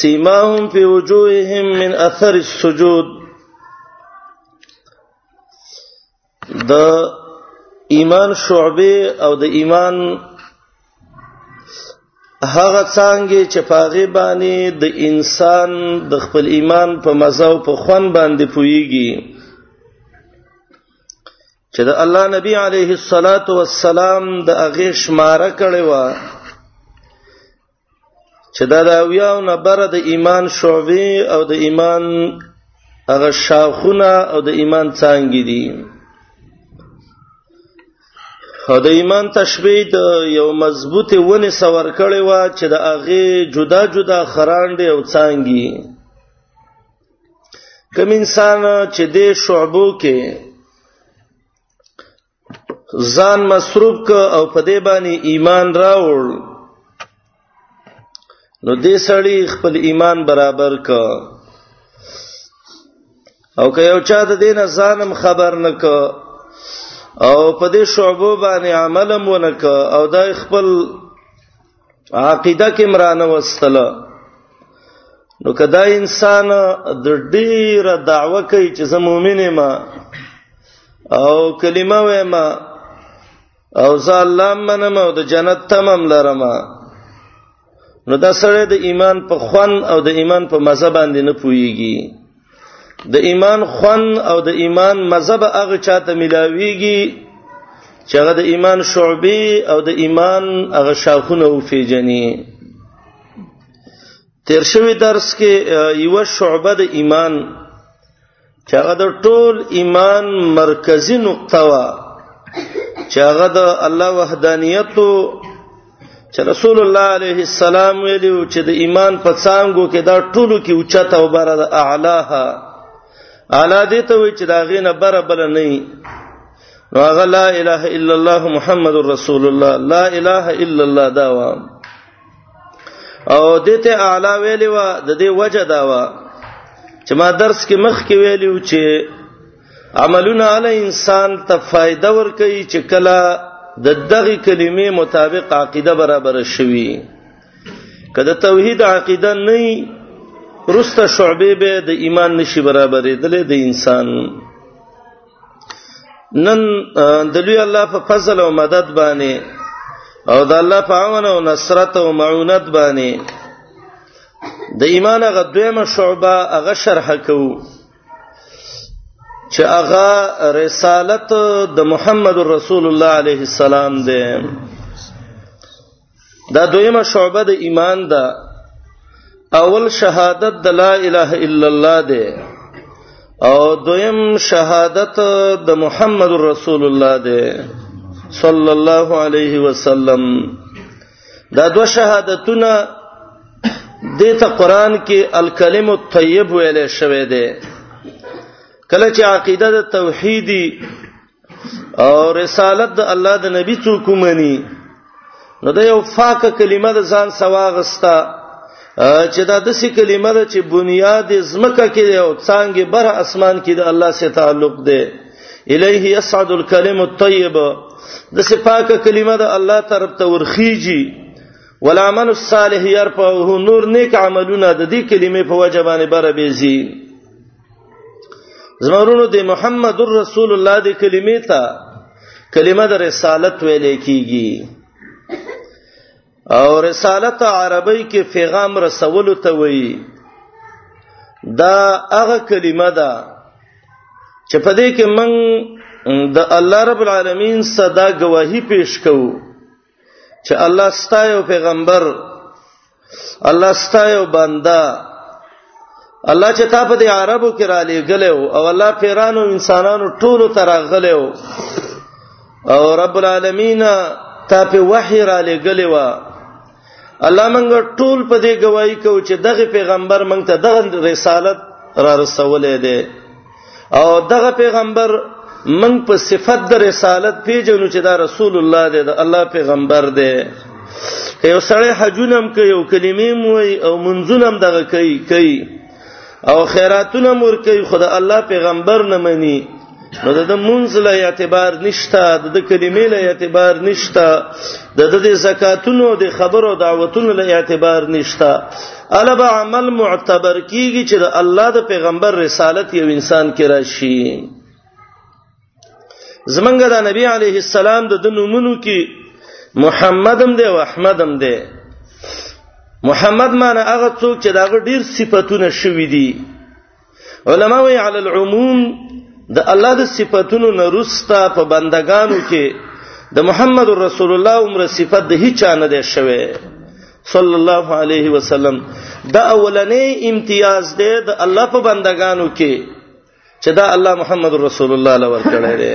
سیماهم فی وجوههم من اثر السجود د ایمان شعبه او د ایمان هغه څنګه چې پاغه باندې د انسان د خپل ایمان په مزه او په خون باندې پويږي چې د الله نبی عليه الصلاة والسلام د هغه شماره کړي و چې دا د اویاو نه بره د ایمان شعبې او د ایمان هغه شاخونه او د ایمان څنګه دي او د ایمان تشبیه د یو مضبوط ونې سور کړي وا چې د هغه جدا جدا خراندې او څنګه کوم انسان چې د شعبو کې ځان مصروف ک او په دې باندې ایمان راوړ نو دې سړی خپل ایمان برابر ک او که یو چا د دین ځانم خبر نک او په دې شعبو باندې عملم ونک او دا خپل عقیده کې مرانه وستله نو کدا انسان د ډیره دعوه کوي چې زه مؤمن ما او کلمه وایم او زه الله منم او د جنت تمام لرم نو دا سره د ایمان په خوان او د ایمان په مزه باندې نه پويږي د ایمان خون او د ایمان مذهب هغه چاته ملاويږي چې هغه د ایمان شعبې او د ایمان هغه شاخونه او فیجنې تیر شوی درس کې یو شعبه د ایمان چې هغه د ټول ایمان مرکزی نقطه وا چې هغه د الله وحدانیت چې رسول الله عليه السلام ویلو چې د ایمان په څنګه کې دا ټولو کې اوچته او بره د اعلاها اعلی دې ته وی چې دا غینه بره بل نه نو هغه لا اله الا الله محمد رسول الله لا اله الا الله دا و او دې ته اعلی ویلو د دې وجه دا و چې ما درس کې مخ کې ویلو چې عملونه علی انسان ته فائدہ ور کوي چې کله د دغه کلمې مطابق عقیده برابر شوي کله توحید عقیده نه رسته شعبه به د ایمان نشي برابرې دلې د انسان نن د لوی الله په فضل او مدد باندې او د الله په عون او نصرت او معونت باندې د ایمان غدویمه شعبه هغه شرح کوو چې هغه رسالت د محمد رسول الله عليه السلام دی دا دویمه شعبه د ایمان ده اول شهادت د لا اله الا الله ده او دویم شهادت د محمد رسول الله ده صلی الله علیه وسلم دا دوه شهادتونه د ته قران کې الکلم الطیب ویل شوی دی کله چې عقیده د توحیدی او رسالت د الله د نبی څوک مني نو دا یو فاک کلمه د ځان سواغستا چې دا د سې کلمه ده چې بنیاد زمکه کې او څنګه بر اسمان کې د الله سره تعلق دی الیه یصعد الکلم الطیب د صفاک کلمه د الله طرف ته ورخیږي ولعمل الصالح يرفعه نور نیک عملونه د دې کلمې په وجه باندې بره بيزي زمورونو د محمد رسول الله د کلمې ته کلمه د رسالت ویلې کیږي او رسالت عربی کې پیغام رسولو ته وایي دا هغه کلمه ده چې په دې کې من د الله رب العالمین صدا گواہی پیش کوو چې الله ستایو پیغمبر الله ستایو بنده الله چې تا په دې عربو کې را لېګلې او الله پیرانو انسانانو ټولو ته راغلې او رب العالمین تا په وحی را لېګلې و الله مونږ ټول په دې گواہی کوي چې دغه پیغمبر مونږ ته دغه رسالت را رسولې ده او دغه پیغمبر من په صفت د رسالت پیژنو چې دا رسول الله دی د الله پیغمبر دی که یو سړی حجونم کوي او کلمې موي او منځونم دغه کوي کوي او خیراتونه مور کوي خدای الله پیغمبر نه مني نو د منځ له اعتبار نشته د کلمې له اعتبار نشته د د زکاتونو د خبرو دعوتونو له اعتبار نشته الا به عمل معتبر کیږي چې د الله د پیغمبر رسالت یو انسان کې راشي زمنګ د نبی علیه السلام د نومونو کې محمدم دی او احمدم دی محمد معنی هغه څوک چې داغه ډیر صفاتونه شوي دي علما وی علی العموم د الله د صفاتونو نه رستا په بندگانو کې د محمد رسول الله عمر صفت د هیڅ نه ده شوه صلی الله علیه وسلم دا اولنې امتیاز ده د الله په بندگانو کې چې دا الله محمد رسول الله لور کړی دی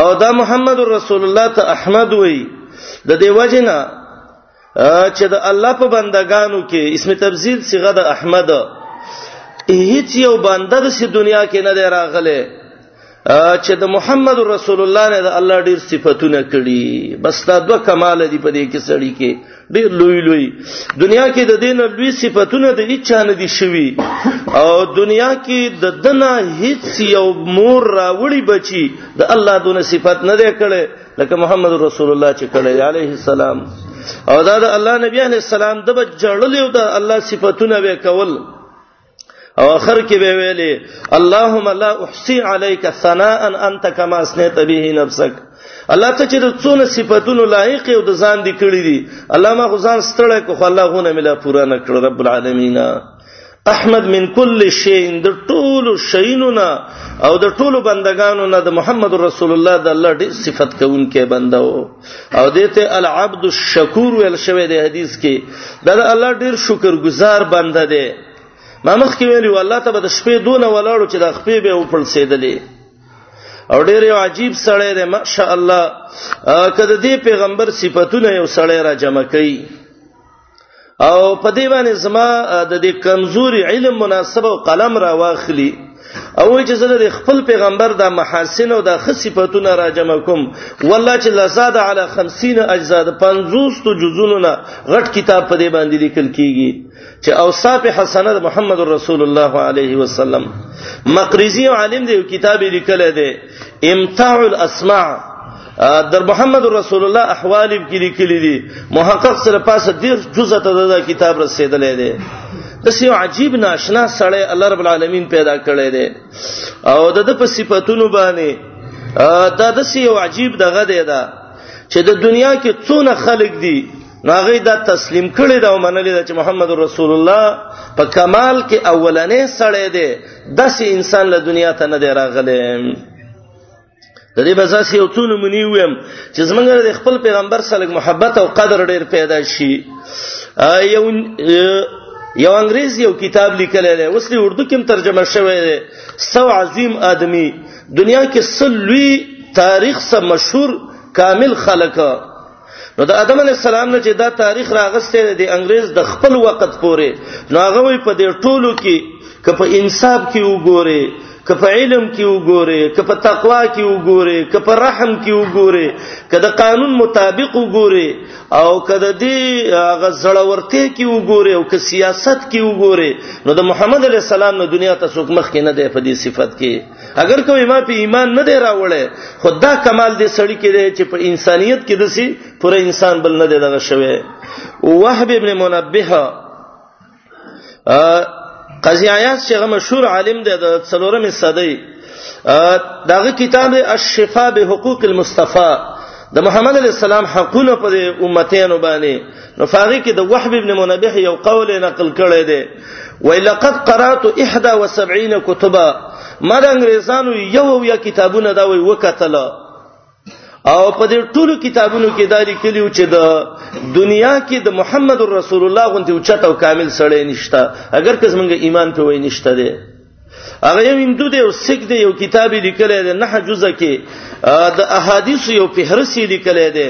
او دا محمد رسول الله ته احمد وای د دې وجنه چې د الله په بندگانو کې اسم تفضیل صيغه د احمد هیڅ یو بنده د سې دنیا کې نه دی راغله چې د محمد رسول الله نه د الله ډیر صفاتونه کړي بس دا دوه کمال دي په دې کې سړی کې ډیر لوی لوی دنیا کې د دین لوی صفاتونه د هیڅ نه دي شوي او دنیا کې د دنه هیڅ یو مور راوړي بچي د الله دونه صفات نه دی کړي لکه محمد رسول الله چې کړه عليه السلام او دا د الله نبی عليه السلام د بجړل او د الله صفاتونه وکول او اخر کې به ویلي اللهم لا احصي عليك ثناء انت كما اثنيت به نفسك الله ته چې څونه صفاتونو لایق او د ځان دي کړی دي الله ما غزان ستړی کو خو الله غونه ملا پورا نه کړ رب العالمین احمد من کل شی د ټولو شینو نه او د ټولو بندگانو نه د محمد رسول الله د الله ډېر صفت کوونکې بنده وو او دته العبد الشکور ویل شوی دی حدیث کې دا د الله ډېر شکر گزار بنده دی ما مخ کې ویلو الله ته به د شپې دونه ولاړو چې د خپې به وپړ سیدلې او ډېر یو عجیب سړی دی ماشاء الله کله دې پیغمبر صفاتونه یو سړی را جمع کړي او په دې باندې زما د دې کمزوري علم مناسب او قلم را واخلي او چې زه د خپل پیغمبر د محاسن او د خصيفتونو راجم کوم والله چې لزاد علی 50 اجزا د 50 تو جزونو نه غټ کتاب په دې باندې لیکل کیږي چې اوصاف حسنه محمد رسول الله علیه وسلم مقریزی عالم دی کتاب لیکل دی امتاع الاسماع در محمد رسول الله احوال کې لیکلي دي محقق سره پاسه ډیر جزء ته دا کتاب رسیدلې ده د سیو عجیب ناشنا سړی الله رب العالمین پیدا کړی دی او د د په صفاتونو باندې دا د سیو عجیب دغه دی دا چې د دنیا کې څونه خلک دي ناغی دا تسلیم کړی دا منلی دا چې محمد رسول الله په کمال کې اولنې سړی دی داسې انسان له دنیا ته نه دی راغلی د دې بزاس یو څو نمونی ویم چې زمونږ د خپل پیغمبر سره محبت او قدر ډیر پیدا شي یو یو انګریز یو کتاب لیکل دی اوس له اردو کې ترجمه شوی دی سو عظیم آدمی دنیا کې سلوی تاریخ سره مشهور کامل خلک نو د ادم علی السلام نه چې دا تاریخ راغسته دی انګريز د خپل وخت پورې نو هغه وي په دې ټولو کې که په انصاف کې وګوره که په علم کې وګوره که په تقوا کې وګوره که په رحم کې وګوره که د قانون مطابق وګوره او که د دې هغه زړورتیا کې وګوره او که سیاست کې وګوره نو د محمد علی السلام نو دنیا ته څوک مخ کې نه دی په دې صفت کې اگر کومه ما په ایمان نه دی راوړی خو دا کمال دی سړی کې دی چې په انسانیت کې دسی پر انسان بل نه دی دغه شوی وهب ابن منبه قضیه عیاض چې هغه مشهور عالم دی د څلورمې صدۍ داغه کتاب الشفاء بحقوق المصطفى د محمد علی السلام حقونه په امتیانو باندې نو فاغي کې د وحب ابن منبه یو قول نقل کړی دی وای لقد قرات 71 کتبا ما د انګريزانو یو یا کتابونه دا وای وکتل او په دې ټولو کتابونو کې دا لیکلی چې د دنیا کې د محمد رسول الله غونډه او چت او کامل سړی نشته اگر که زمونږ ایمان په وای نشته دی هغه یو هندو دی او سیک دی یو کتاب لیکلی دی نه جزء کې د احادیث یو فهرست لیکلی دی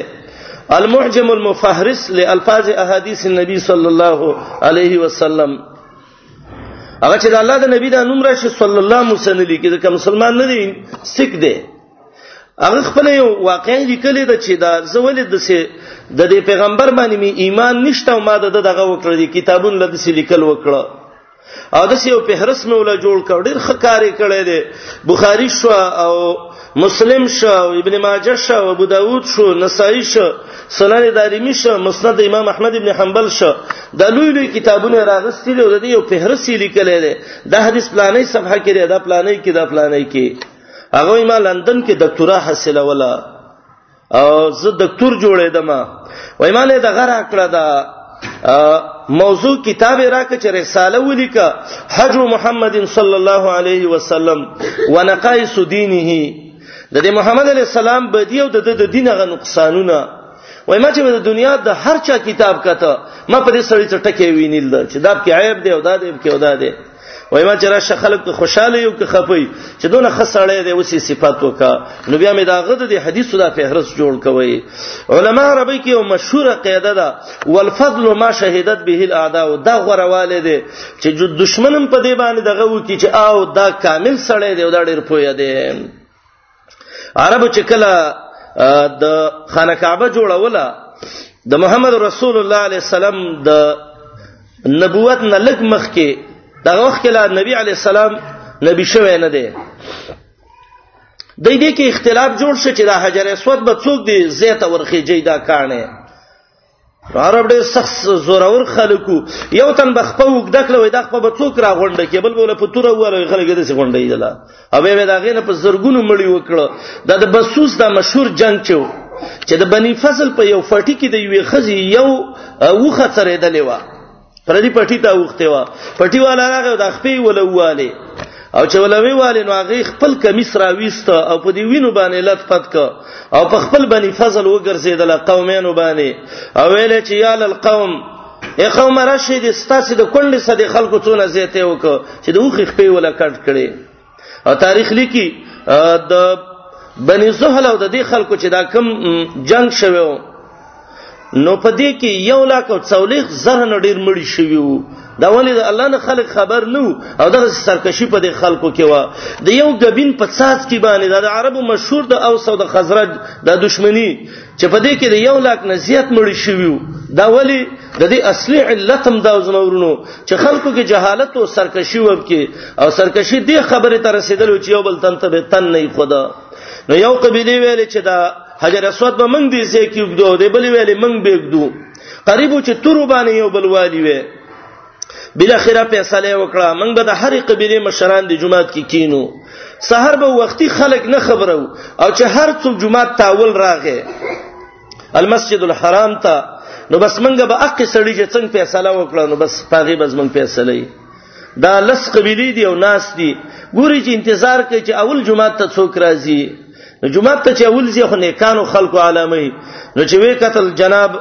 المعجم المفهرس لالفاظ احاديث النبي صلى الله عليه وسلم هغه چې الله د نبی د نوم راشي صلی الله علیه وسلم لیکي دا کوم مسلمان نه دی سیک دی هغه خپل یو واقع لیکل د چې دا زول د سه د پیغمبر باندې ایمان نشته او ما د دغه وکړ دي کتابون لدسه لیکل وکړه او د سیو په هرس مې ولا جوړ کړ ډیر خکارې کړې دي بخاری شو او مسلم شو او ابن ماجه شو او ابو داود شو نسائی شو سنن دارمی شو مسند امام احمد ابن حنبل شو د لوی لوی کتابونه راغستې دي او د یو په هرس لیکلې دي د حدیث پلانې صفحه کې دا پلانې کې دا پلانې کې هغه ما لندن کې دکتورا حاصله ولا او زه دکتور جوړېدم وای مالې د غره کړه دا موضوع کتاب راکه چې رساله ولیکه حج محمد صلی الله علیه وسلم ونقائص دینه د دې محمد علی السلام بدی او د د دین غ نقصانونه وای ما چې د دنیا د هر چا کتاب کته ما په دې سړی څه ټکی وینیل چې دا کې عیب دی او دا دی کې او دا دی وای ما چې راشه خلک ته خوشاله یو که خپي چې دونه خسړې دی اوسې صفات وکا نو بیا مې دا غد د حدیثو دا فهرست جوړ کوي علما عربی کې یو مشهور قاعده ده والفضل ما شهدت به الاعداء دا غرواله دی چې جو دشمنم په دی باندې دغه وکی چې او دا کامل سړی دی او دا ډیر پوهه دی عربو چې کله د خانه کعبه جوړوله د محمد رسول الله علیه السلام د نبوت نه لګ مخ کې دغه وخت کې لا نبی علیه السلام نبی شوی نه دی د دې کې اختلاف جوړ شو چې د حجر اسود به څوک دی زیته ورخیږي دا کانه عرب ډېر سخت زورور خلکو یو تن به خپل وګد کړو وای دا خپل به څوک را غونډ کې بل بوله په توره وره خلک دې څه غونډې دلا او به دا غینه په زرګونو مړی وکړو دا د بسوس دا مشهور جنگ چو چې د بنی فضل په یو فټی کې د یوې خزي یو وخه سره دلې و پردي پټي ته وخته وا پټي والا راغی د خپې ولواله او چې ولوي والي نو هغه خپل کمیس راويست او په دې وینو باندې لټ پد ک او په خپل بني فضل وګرځیدل قومینو باندې او ویل چې یا للقوم ای قوم راشد ستاسو د کندې سره خلکو څونه زیته وک چې د اوخ خپې ولا کټ کړي او تاریخ لیکي د بني زحل او د دې خلکو چې دا کم جنگ شوه نو په دې کې یو لاک او څولېخ زره نه ډیر مړی شوی وو دا ولې د الله نه خلک خبر نو او دغه سرکشي په دې خلکو کې و د یو غبین په ساز کې باندې د عربو مشهور د اوس او د خزرج د دشمنی چې په دې کې د یو لاک نه زیات مړ شویو دا ولی د دې اصلي علت هم دا زمورونو چې خلکو کې جهالت او سرکشي وب کې او سرکشي دې خبره تر رسیدلو چې یو بل تن ته به تن نه خدا نو یو قبيله ویل چې دا حجر اسود به منګ دي سې کې وګدو دې بل ویل منګ بګدو قریبو چې تور باندې یو بل والی وی بل اخره فیصله وکړه موږ به د هرې قبيله مشران د جماعت کې کی کینو سحر به وختي خلک نه خبرو او چې هر څوک جماعت تاول راغې المسجد الحرام ته نو بس موږ به اق سړي چې څنګه فیصله وکړه نو بس پاغي بس موږ فیصله یې دا لس قبيله دي او ناس دي ګوري چې انتظار کوي چې اول جماعت ته څوک راځي نو جمعه ته چې اول ځي خو نیکانو خلکو عالمي نو چې وې قتل جناب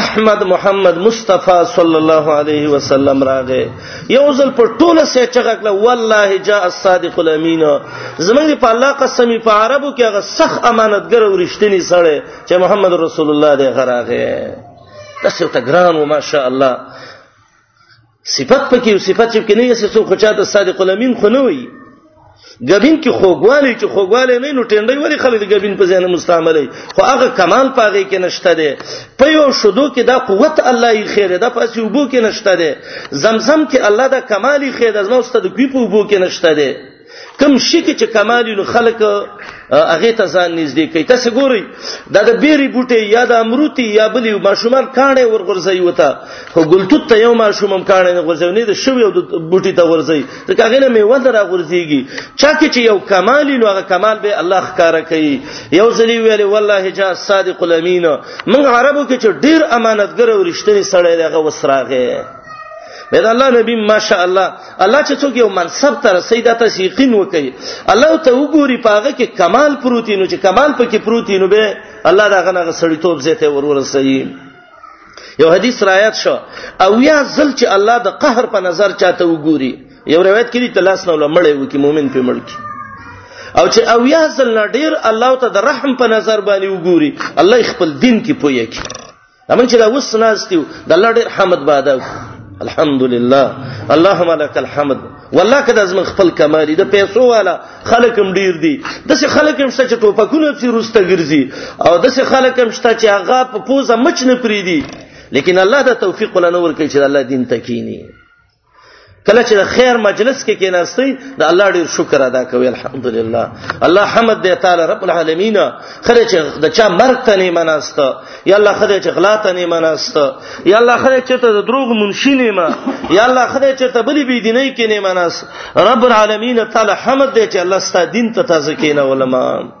احمد محمد مصطفی صلی الله علیه وسلم راغې یو ځل په ټوله سه چغکله والله جاء الصادق الامین زمونږ په الله قسم په عربو کې هغه سخ امانتګر او رښتینی سره چې محمد رسول الله دې غراغې تاسو ته ګران و ماشاء الله صفت پکې یو صفت چې کنه یې څو خچاته صادق الامین خو نه وي غبین کې خوګوالی چې خوګوالی نه نو ټینډي وری خلک غبین په ځای نه مستعملي خو هغه کمال پاږي کې نشته دی په یو شودو کې دا قوت الله یې خیر ده پس یو بو کې نشته دی زمزم کې الله دا کمالي خیر ده نو ستاسو کوی په بو کې نشته دی کم شي کې چې کمال نو خلک هغه ته ځان نږدې کوي تاسو ګورئ دا د بیري بوټي یا د امروتي یا بلی ماشومان کانه ورغورځي وته خو ګلتوت ته یو ماشومم کانه ورغورځي نه د شوی او د بوټي ته ورځي ته هغه نه میوه درا ورځيږي چا کې چې یو کمال نو هغه کمال به الله ښکارا کوي یو ځلی ویلي والله جا صادق الامین موږ عربو کې چې ډیر امانتګر او رښتینی سړی دی هغه وسراغه مې د الله نبی ماشاء الله الله چې څوک یو منصب ته رسید ته یقین وکي الله ته وګوري پاغه کې کمال پروتي نو چې کمال پکې پروتي نو به الله دا غنه سړیتوب زیته ورور سي یو حدیث رايات شو او یا زل چې الله د قهر په نظر چاته وګوري یو روایت کې دي تلاس نو لمړې وکي مؤمن په مړ کې او چې او یا زل ډیر الله ته د رحم په نظر باندې وګوري الله خپل دین کې پوي کې دا من چې دا وس ناستیو د الله ډېر حمد باده الحمدلله اللهم لك الحمد والله کدا زمن خپل کمالي د پیسو والا خلک هم ډیر دي د څه خلک هم چې ټوپکونه چې روسته ګرځي او د څه خلک هم چې هغه په پوزه مچ نه پریدي لیکن الله دا توفیق ولنور کوي چې الله دین تکینی کله چې خیر مجلس کې کېناستئ د الله ډیر شکر ادا کوئ الحمدلله الله حمد دی تعالی رب العالمین خره چې د چا مرګ ته نه مناسته یا الله خره چې غلا ته نه مناسته یا الله خره چې ته د دروغ منشي نه ما یا الله خره چې ته بلی بی دیني کې نه مناس رب العالمین تعالی حمد دی چې الله ستاسو دین ته تازه کینه علماء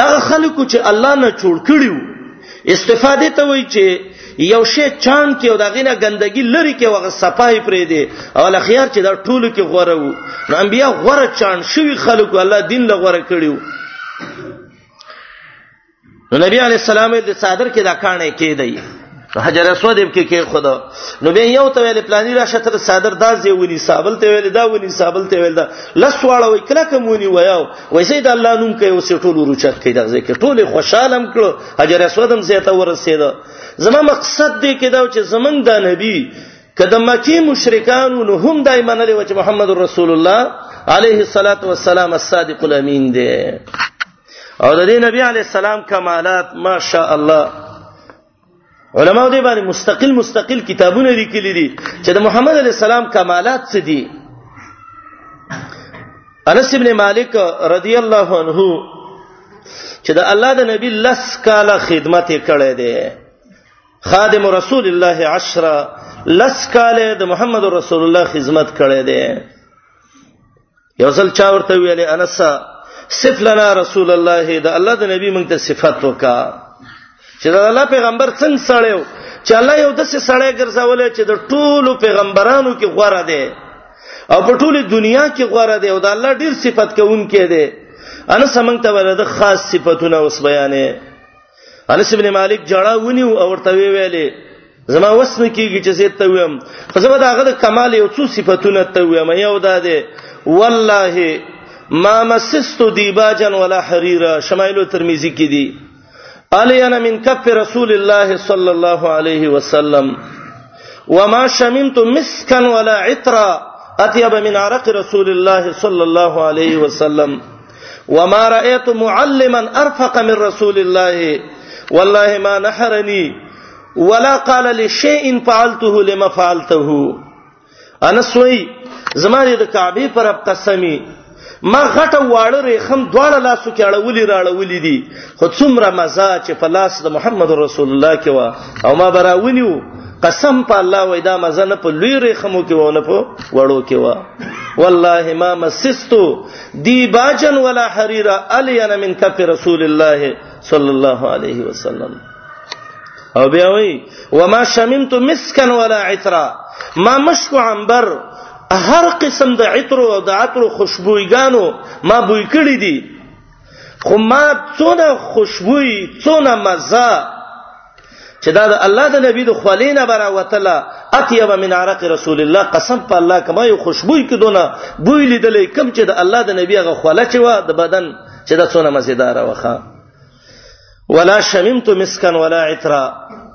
دغه خلکو چې الله نه جوړ کړیو استفاده ته وایي چې یو شی چان کې او دغه نه ګندګي لري کې وغه صفای پرې دی او لخيار چې دا ټولو کې غوره وو نو انبیا غوره چان شوی خلکو الله دین له غوره کړیو نو نبی علی السلام د صادر کې دا کانه کې دی حجر اسود کې کې خدا نو به یو ته ویل پلاني راشه تر صادر دا زی ونی سابل ته ویل دا ونی سابل ته ویل دا لسواړه وی کله کومونی ویاو وای سید الله نوم کوي او سټول ورچت کوي دا ځکه ټول خوشالم کړو حجر اسود هم زیاته ورسید زما مقصد دی کې دا چې زمنګ دا نبی کله مکی مشرکان نو هم دای منلې و چې محمد رسول الله عليه الصلاه والسلام الصادق الامين دی او د دې نبی علی السلام کمالات ماشاء الله علماء دې باندې مستقل مستقل کتابونه لیکلي دي چې د محمد علی السلام کمالات څه دي انس ابن مالک رضی الله عنه چې د الله د نبی لس کاله خدمت کړې ده خادم رسول الله 10 لس کاله د محمد رسول الله خدمت کړې ده یو ځل چا ورته ویلې انس صف لنا رسول الله دا الله د نبی موږ ته صفات وکا چې دا الله پیغمبر څنګه سړیو چې الله یو د څه سړی ګرځولې چې د ټولو پیغمبرانو کې غوړه دی او په ټوله دنیا کې غوړه دی او دا الله ډیر صفات کوونکې دی انس موږ ته ورته خاص صفاتونه اوس بیانې انس ابن مالک جړه ونیو او ورته ویلې زما وسنه کیږي چې زه ته ویم خو زما دا غد کمال یو څو صفاتونه ته ویم یو دا دی والله ما مسست دیباجا ولا حریرا شمایل ترمذی کې دی الی انا من کف رسول الله صلی الله علیه وسلم وما شممت مسكا ولا عطرا اطيب من عرق رسول الله صلى الله عليه وسلم وما رايت معلما ارفق من رسول الله والله ما نحرني ولا قال لشيء فعلته لما فعلته انا سوي زماري د کعبه پر اب قسمي ما غټه واړه ریخم دواړه لاسو کې اړولې راړولې دي خو څومره مزه چې په لاس د محمد رسول الله کې وا او ما براونیو قسم په الله وای دا مزه نه په لوی ریخمو کې و نه په وړو کې وا والله ما مسستو دیباجا ولا حریرا الین من کف رسول الله صلی الله علیه وسلم او بیا وی وما شممت مسکا ولا عطرا ما مشک عنبر هر قسم د عطر او د عطر خوشبوګانو ما بوی کړی دي خو ما څونه خوشبوئی څونه مزه چې دا د الله د نبی د خلینا برا وتلا اطیب من عرق رسول الله قسم په الله کما یو خوشبوئی کې دونه بوی لیدلې کم چې د الله د نبی هغه خله چې وا د بدن چې د څونه مزیدار وخه ولا شممت مسكا ولا عطرا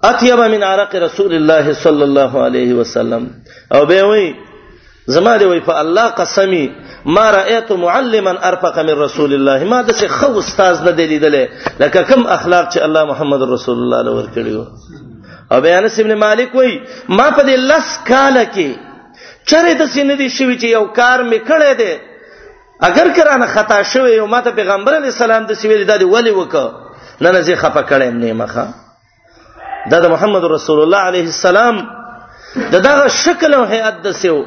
اطيب من عرق رسول الله صلى الله عليه وسلم او به وي زما دی وای په الله قسمی ما رايت معلما ارفق من رسول الله ما د څه خو استاد نه دی لیدل لکه کم اخلاق چې الله محمد رسول الله لور کړیو او بیان ابن مالک وای ما په دې لس کال کې چرې د سینې دی شوی چې یو کار مې کړی دی اگر کرانه خطا شوی یو ماته پیغمبر علی السلام د سیویل د ولی وک نه نه زی خپه کړم نه مخه دا د محمد رسول الله عليه السلام د دغه شکل او هيئت د سیو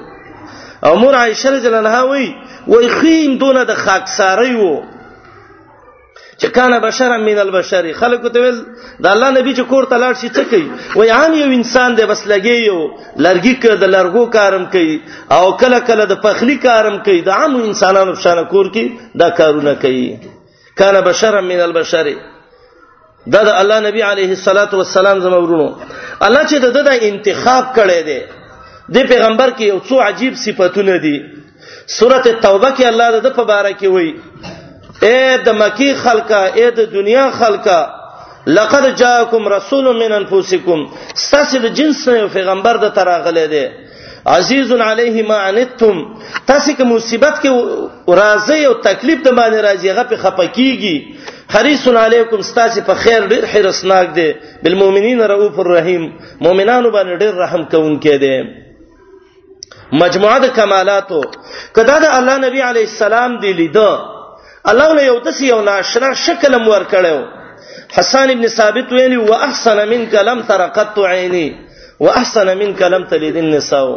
او مور عائشه رضی الله عنها وی وی خیم دونه د خاکساری وو چې کان بشر من البشر خلق ته ویل د الله نبی چې کور ته لاړ شي څه کوي وای عام یو انسان دی بس لګي یو لرګي ک د لرګو کارم کوي او کله کله د پخلی کارم کوي د عام انسانانو په شان کور کې دا کارونه کوي کان بشر من البشر دا د الله نبی علیه الصلاۃ والسلام زموږ ورونو الله چې د د انتخاب کړي دی د پیغمبر کې یو څو عجیب صفاتونه دي سوره توبه کې الله د په باره کې وایي اے د مکی خلقا اے د دنیا خلقا لقد جاءکم رسول من انفسکم ستاسو د جنس نه پیغمبر د تراغله دی عزیز علیه ما عنتم تاسو کوم مصیبت کې راځي او تکلیف د باندې راځي هغه په خپکیږي حریص علیکم ستاسو په خیر ډیر حرسناک دی بالمؤمنین رؤوف الرحیم مؤمنانو باندې ډیر رحم کوونکی دی مجموعه د کمالاتو کدا د الله نبی علی السلام دی لیدو الله له یو دسی یو ناشنا شکل هم ورکړو حسان ابن ثابت ویلی و احسن منک لم تر قط عینی و احسن منک لم تلد النساء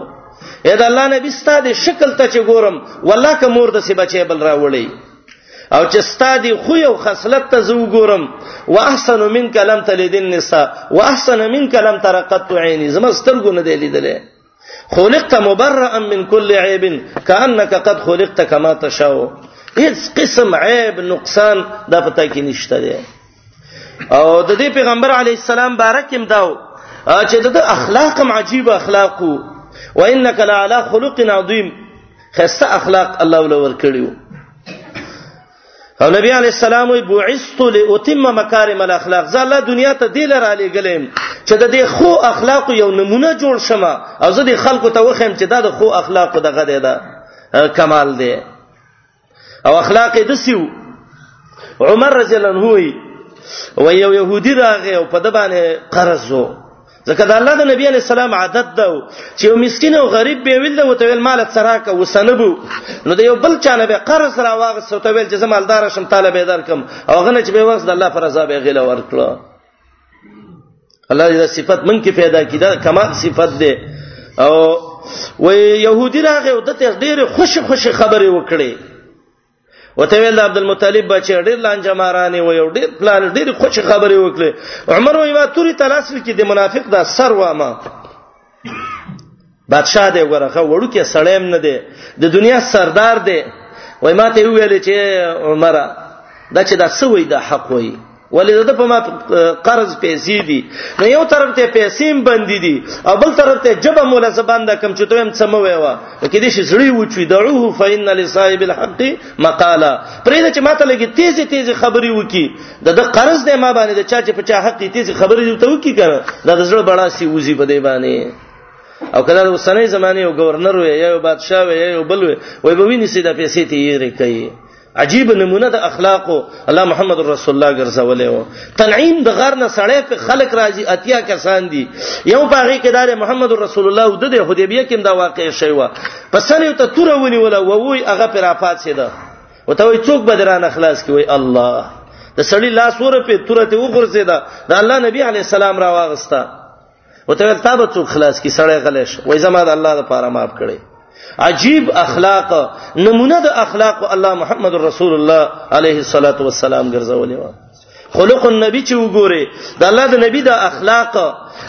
اې دا الله نبی ستاده شکل ته چې ګورم والله که مور د سی بچي بل راوړی او چې ستادي خو یو خصلت ته زو ګورم واحسن منک لم تلد النساء واحسن منک لم ترقت عيني زما سترګو نه دی لیدلې خلقت مبرئا من كل عيب كانك قد خلقت كما تشاء هیڅ قسم عیب نقصان دا پتا کې نشته دی او د دې پیغمبر علی السلام بارکم داو چې د اخلاق هم عجیب اخلاق او انک لعلى خلق عظیم خسته اخلاق الله ولور کړیو او نبی علی السلام وی بعثت لاتم مکارم الاخلاق زه الله دنیا ته دی لره علی ګلم چې د دې خو اخلاق یو نمونه جوړ شمه او زه د خلکو ته وخم چې دا د خو اخلاق دغه دی دا کمال دی او اخلاق د سیو عمر رضی الله عنه وی و یو يهودي راغی او په د باندې قرض وو ځکه د الله د نبی علی السلام عادت ده چې یو مسكين او غریب به ویل او ته ویل مال سراکه وسنبو نو د یو بل چانه به قرض را واغس او ته ویل چې زمالدار شم طالب در کم او غنه چې به وخت د الله پر رضا به غیله ورکړه الله دې صفات من کې پیدا کړي دا کمال صفات ده او و يهودي راغه او د ته ډېر خوشي خوشي خبرې وکړي وته ویل عبد المطلب بچی ډیر لانجه مارانه و یو ډیر پلان ډیر خوش خبرې وکړي عمر وای ما توري تلاسل کې د منافق دا سر و ما بادشاہ دی ورخه وړو کې سړیم نه دی د دنیا سردار دی وای ما ته ویل چې عمره دا چې دا سوی دا حق وای ولې د په ما قرض پیسې دي نو یو طرف ته پیسې باندې دي او بل طرف ته جبه مولا زبان دا کم چته هم سم ویوا کې دې شي زړی وچوي دعوه فإن لصاحب الحق مقاله پرې دا چې ماته لګي تیزه تیزه خبري وکي د د قرض نه ما باندې د چا چې په چا حق تیزه خبري دی ته وکي کنه دا د زړه بڑا سی وزي په دې باندې او کله د سنې زمانه یو گورنر وي یا یو بادشاه وي یا یو بل وي وای به ویني سي د پیسې تیرې کوي عجیب نمونه د اخلاقو الله محمد رسول الله ګرځولې و تنعیم د غر نه سړې په خلق راځي اتیا کسان دي یو باغې کې دار محمد رسول الله د دې حدیبیه کې دا واقع شوی و پسنه ته تور ونی ولا ووی هغه پر افات سي ده وته وي څوک بدران خلاص کی وي الله د سړی لاس ور په تورته وګرځیدا د الله نبی علی السلام را واغستا او ته تا به څوک خلاص کی سړی غلې شو وای زما د الله لپاره معاف کړي عجیب اخلاق نمونه د اخلاق الله محمد رسول الله علیه الصلاۃ والسلام ګرځولې و خلق النبی چې وګوره د الله د نبی د اخلاق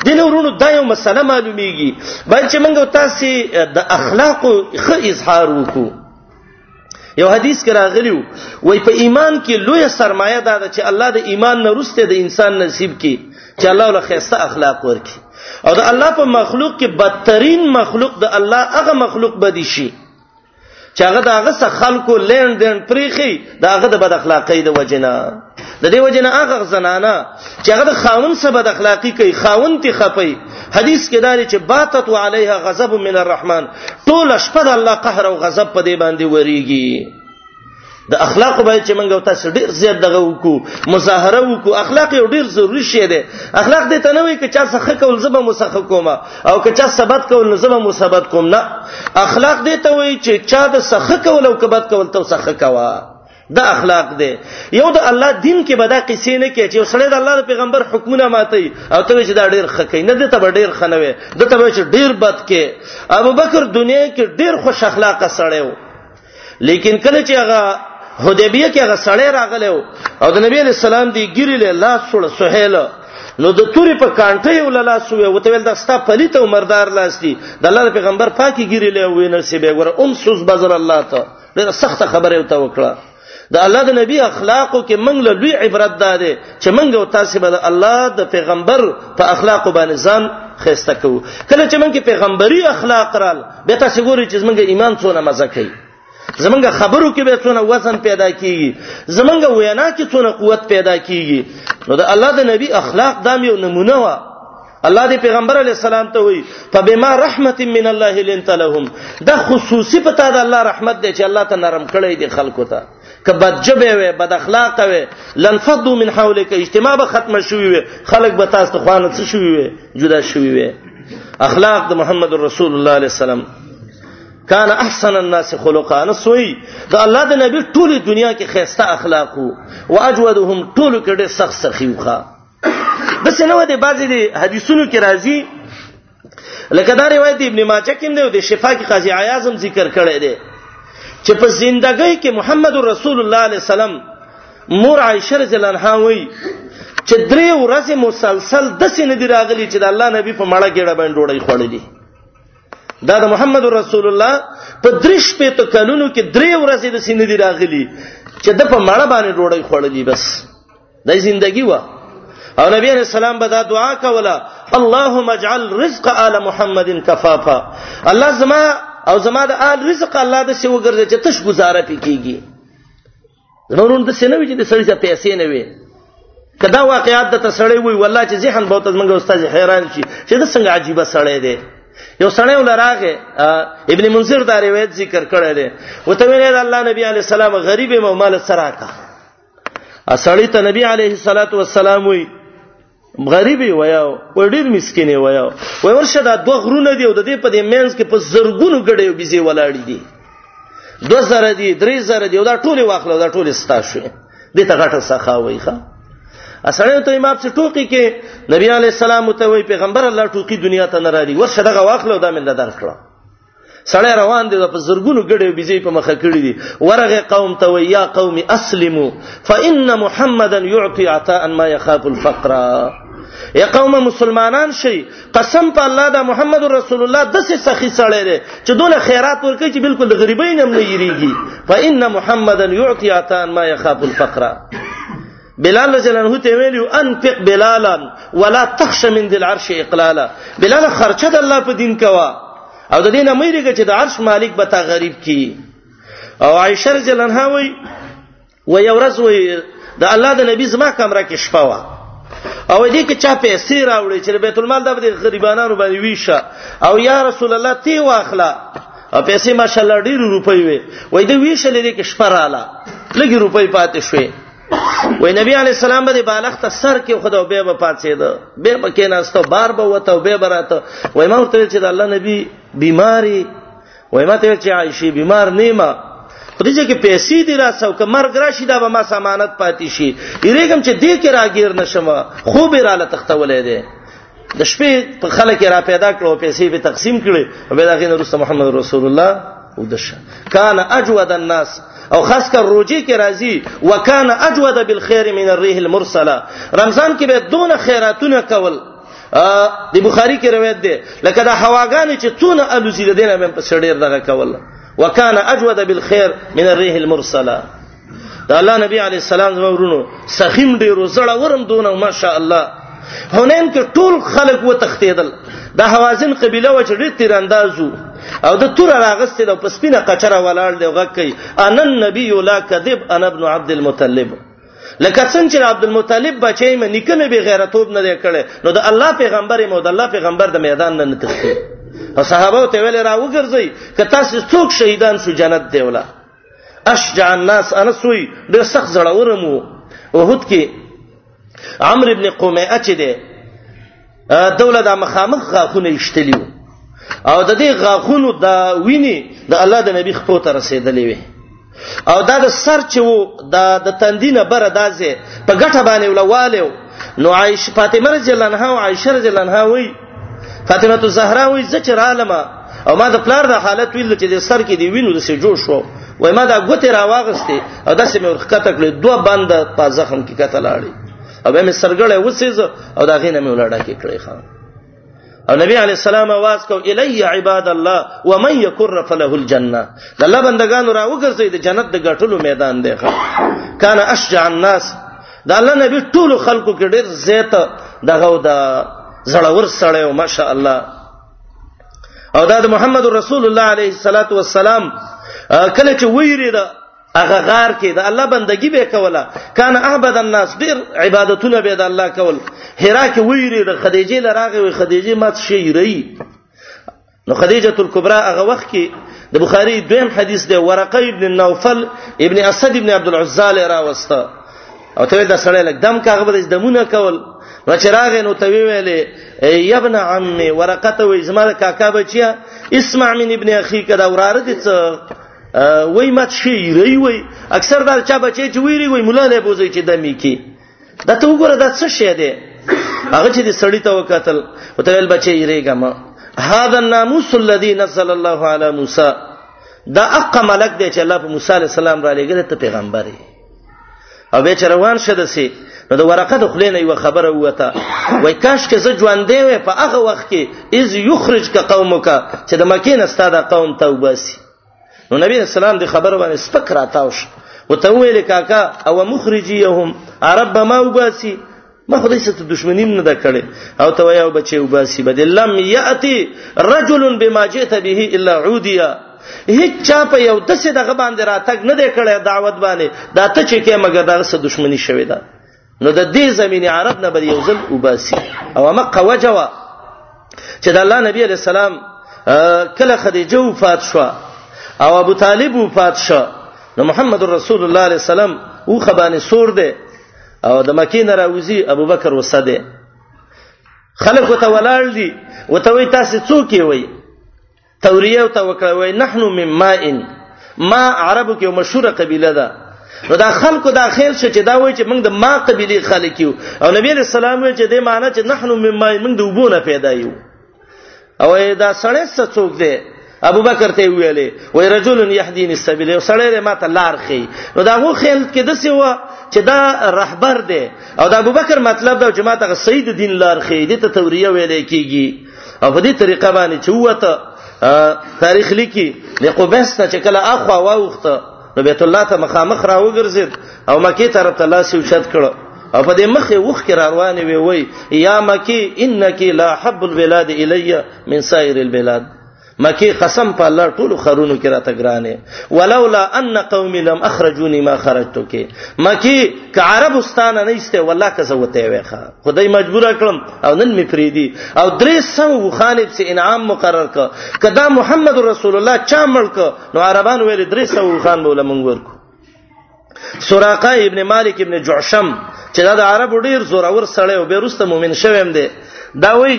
د نورونو دا یو مسله معلومیږي بلکې موږ تاسو د اخلاق خو اظهار وکړو یو حدیث کې راغلی وای په ایمان کې لوی سرمایه دا ده چې الله د ایمان نه روسته د انسان نصیب کړي چې الله له خیسته اخلاق ورکړي او د الله په مخلوق کې بدترین مخلوق د الله هغه مخلوق بدی شي چې هغه د هغه خلکو لین دین پریخي د هغه د بد اخلاقۍ د وجنه د دې وجه نه هغه زنانا چې هغه د خاون سره بد اخلاقی کوي خاون تی خپي حدیث کې داري چې باتت علیها غضب من الرحمن ټول شپه د الله قهر او غضب په دې باندې وریږي د اخلاق باید چې موږ تاسو ډیر زیات دغه وکړو مظاهره وکړو اخلاق یو ډیر ضروری شی دی اخلاق دې ته نه وي چې چا څخه کول زبه مسخ کوم او که چا ثبت کول نه زبه مثبت کوم نه اخلاق دې ته وي چې چا د څخه کول او کبد کول ته څخه کوا دا اخلاق دی یو د الله دین کې به دا قصې نه کې چې سړی د الله د پیغمبر حکمونه ماتي او ته چې دا ډیر خکې نه دي ته ډیر خنوي د ته چې ډیر بد کې ابو بکر دنیا کې ډیر خوش اخلاقه سړی و لیکن کله چې هغه حدیبیه کې هغه سړی راغلی و او د نبی علی السلام دی ګری له لاس سره سهیل نو د توري په کانټه یو لاله سوې وته ول دا ستا پلیت او مردار لاس دي د الله پیغمبر پاکي ګری له وینې سی به ګره ام سوز بزر الله ته ډېر سخت خبره وته وکړه د الله د نبی اخلاقو کې موږ له لوی عبرت دارې چې موږ او تاسو به د الله د پیغمبر په اخلاقو باندې ځان خسته کوو کله چې موږ کې پیغمبري اخلاق رال به تاسو ګوري چې موږ ایمان څونه مزه کوي زمونږ خبرو کې به څونه وزن پیدا کیږي زمونږ وینا کې څونه قوت پیدا کیږي نو د الله د نبی اخلاق دام یو نمونه و الله دی پیغمبر علی السلام ته وی فبما رحمت من الله لنت لهم دا خصوصي پتا د الله رحمت دی چې الله ته نرم کړی دی خلکو ته که بد جبه وي بد اخلاق وي لنفضوا من حولك اجتماع به ختم شوی وي خلک به تاسو ته خوانه څه شوی وي جدا شوی وي اخلاق د محمد رسول الله علیه السلام کان احسن الناس خلقا نسوی دا الله د نبی ټوله دنیا کې خيسته اخلاق او اجودهم ټوله کې ډېر سخت سخیوخه بس نه و دي بعضي دي حدیثونو کې راځي لکه دا روایت ابن ماجه کې دی او د شفا کې قاضي عیاض هم ذکر کړی دی چې په زندګۍ کې محمد رسول الله علیه السلام مور عائشه رضی الله عنها وایي چې درې ورځې مسلسل د سینې دی راغلي چې د الله نبی په مړه کې ډبن ډوړی خوړلې دا د محمد رسول الله په درش په تو کلونو کې درې ورځې د سینې دی راغلي چې د په مړه باندې ډوړی خوړلې بس د زندگی و او نبی علیہ السلام به دا دعا کوله اللهم اجعل رزق آل محمد کفافا الله زما او زما د آل رزق الله د سی وګرځي چې تش گزاره پکېږي نورون د سینوي چې د سړي څخه پیسې نه وي کدا واقعیات د تسړې وي والله چې ذهن بہت منګ استاد حیران شي چې د څنګه عجیب سړی دی یو سړی ولراغه ابن منذر دا روایت ذکر کړی دی وته ویل الله نبی علی السلام غریب مو مال سره کا اسړی ته نبی علیه الصلاۃ والسلام وی غریبي ویا او ډیر مسکینه ویا وای ورشه دا دوه غرونه دی او د دې په دې مینز کې په زرګونو ګډې او بيزي ولاړې دي دوه زره دي درې زره دي او دا ټوله واخلو دا ټوله ستا شو دې ته غټه سخا وای ښا اسړې ته امام څه ټوکی کې نبی علی السلام ته وای پیغمبر الله ټوکی دنیا ته نه راړي ورشه دغه واخلو دا مل درکړه سړی روان دی په زرګونو ګډې بيزي په مخه کړې دي ورغه قوم ته وي یا قوم اسلموا فان محمدا يعطي عطاء ما يخاف الفقر یا قوم مسلمانان شي قسم په الله دا محمد رسول الله د څه سخی سړی دی چې دونه خیرات ورکړي چې بالکل د غریبۍ نه نه یریږي فان محمدا يعطي عطاء ما يخاف الفقر بلال رضی الله عنه ته ویلو انفق بلالا ولا تخش من ذل عرش اقلالا بلال خرچه د الله په دین کوا او د دینه مې لري چې د عرش مالک به تا غریب کی او عائشه رضی الله عنها وی و یو ورځ وی د الله د نبی زما کمره کې شپه وا او دې کې چا پیسې راوړې چې بیت المال د غریبانو باندې ویشه او یا رسول الله تی واخلا او پیسې ماشاءالله ډېر روپۍ وي وای دې ویشه لري کې شپه رااله لګي روپۍ پاتې شوې وای نبی علی السلام به بالغ ته سر کې خدا به به پاتې ده به به کې ناستو بار به وته او به براته وای ما ورته چې د الله نبی بیماری وای ما ته چې عائشه بیمار نیمه پدې چې کې پیسې دی راسو که مرګ راشي دا به ما سمانت پاتې شي یریګم چې دې کې راګیر نشم خو به را لتختولې ده د شپې په خلک را پیدا کړو پیسې به تقسیم کړي او به داغه نورسته محمد رسول الله او دشه کان اجود الناس او خاص کر روزي کې راځي وکانه اجود بالخير من الريح المرسله رمضان کې به دونه خیراتونه کول د بخاری کې روایت ده لکه دا هواګان چې تونه الوزي د دینه په سړیر دغه کول وکانه اجود بالخير من الريح المرسله د الله نبی علی السلام زما ورونو سخیم ډیرو زړه ورم دونه ماشاء الله هونین کې ټول خلک و تختیدل د حوازن قبيله و چې ډیر تیر اندازو او د تور راغستې د پسپینه قچره ولاړ دی غږ کوي ان النبي لا کذب انا ابن عبد المطلب لکه څنګه چې عبد المطلب بچی مې نکنه به غیرتوب نه دی کړي نو د الله پیغمبر مو د الله پیغمبر د میدان نه نتختی او صحابه ته ویل راوګرځي که تاسو څوک شهیدان شو جنت دی ولا اشجع الناس انس وی ډېر سخت زړور مو وحود کې عمرو ابن قمیعه چې دی دوله د مخامخ غاخونه یشتلیو او د دې غاخونو د ویني د الله د نبی خپو ته رسیدلې وي او دا د سر چې وو د د تندینه بره دازه په ګټه باندې ولواله نو عائشه فاطمه رضی الله عنها او عائشه رضی الله عنها وی فاطمه الزهرا وی زچ رالما او ما د پلار د حالت ویل چې د سر کې دی وینو د سې جوړ شو وای ما دا ګوتې راواغستې او د سې مې ورخکته کړې دوه بند په زخم کې کته لاړې او به مې سرګړې وسېز او دا غینه مې ولاړه کې کړې خان او نبی علی السلام आवाज کو الی عباد الله و من یکر فله الجنه د الله بندگانو راوګرځي د جنت د غټلو میدان دی خان کان اشجع الناس د الله نبی ټول خلکو کې ډېر زیات دغه د زړور سړی او ماشاء الله او دا د محمد رسول الله علیه الصلاۃ والسلام کله چې ویری دا هغه غار کې د الله بندگی به کوله کان احبد الناس ډیر عبادتونه به د الله کول هرا کې ویری د خدیجه لراغه وی خدیجه مات شي ری نو خدیجه الکبرى هغه وخت کې د بخاری دویم حدیث دی ورقه ابن نوفل ابن اسد ابن عبد العزال راوسته او ته دا سړی لګ دم کاغه به دمونه کول نو چراغ نو ته ویلې ای ابن عمي ورقته وې زما کاکا بچیا اسمع من ابن اخي کدا وراره دې څه وای مات شي ری وای اکثر دا چا بچی چې ویری وای مولا له بوزي چې دمی کی دا ته وګوره دا څه شی دی هغه چې د سړی ته وکتل او ته ویل بچی یریګه ما هاذا الناموس الذي نزل الله على موسى دا اق ملک دی چې الله په موسی عليه السلام را لګره ته پیغمبر دی او به روان شد سي نو د ورقه د خلینې یو خبره وته وای کاش کې زه ژوندې وې په هغه وخت کې از یخرج ک قومک چې د مکه نه ستاده قوم توبه سي نو نبی اسلام د خبر باندې سپک راتاو شو وته ویل کاکا او مخرجیهم عرب ما وباسي ما خدای ست دښمنیم نه دا کړي او ته وایو بچي وباسي بد لم یاتی رجل بما جئت به الا عودیا هیڅ چا په یو دسه دغه باندې راتګ نه دی کړی دعوت باندې دا ته چې کې مګر دغه سره دښمنی شوی ده نو د دې زمينه عرب نه بر یو ځل وباسي او ما قوجوا چې د الله نبی عليه السلام کله خدیجه وفات شو او ابو طالب وفات شو نو محمد رسول الله عليه السلام او خبانه سور دی او د مکې نه راوځي ابو بکر وسده خلک ته ولاړ دي وته وي تاسو څوک وي توریه ته وکړه وای نحنو من ماء ما عربو کې مشهوره قبيله ده نو دا خلکو دا خیال شو چې دا وای چې موږ د ما قبيله خلک یو او نبی رسول الله وای چې د معنی چې نحنو من ماء موږ د وبونه پیدا یو او دا سړی څه څوک دی ابو بکر ته ویلې وای رجل يهديني السبيل یو سړی ما ته لار خي نو دا هو خیال کې د څه و چې دا رهبر دی او دا ابو بکر مطلب دا چې ما ته سید دین لار خي دي ته توریه ویلې کیږي او په دې طریقه باندې چې وته تاریخ لیکي د قبیس ته چې کله اخوا واوخته نو بیت الله ته مخامخ را وګرځید او مکه طرف ته لاس یو شت کړو او په دې مخه وښ کې روانې وي وای یا مکی انک لا حب البلاد الی من سایر البلاد مکی قسم په الله ټول خرونو کې راته ګرانه ولولا ان قوم لم اخرجوني ما خرجت کې مکی ک عربستان نه ایسته والله که زوته ویخه خدای مجبور کړم او نن می فریدي او درې سم وخانب سي انعام مقرر ک کدا محمد رسول الله چا ملک نو عربان ویل درې سم وخان بوله مونږ ورکو سراقه ابن مالک ابن جعشم چې دا د عربو ډیر زور اور سړی او بیرسته مؤمن شوم دی دا وای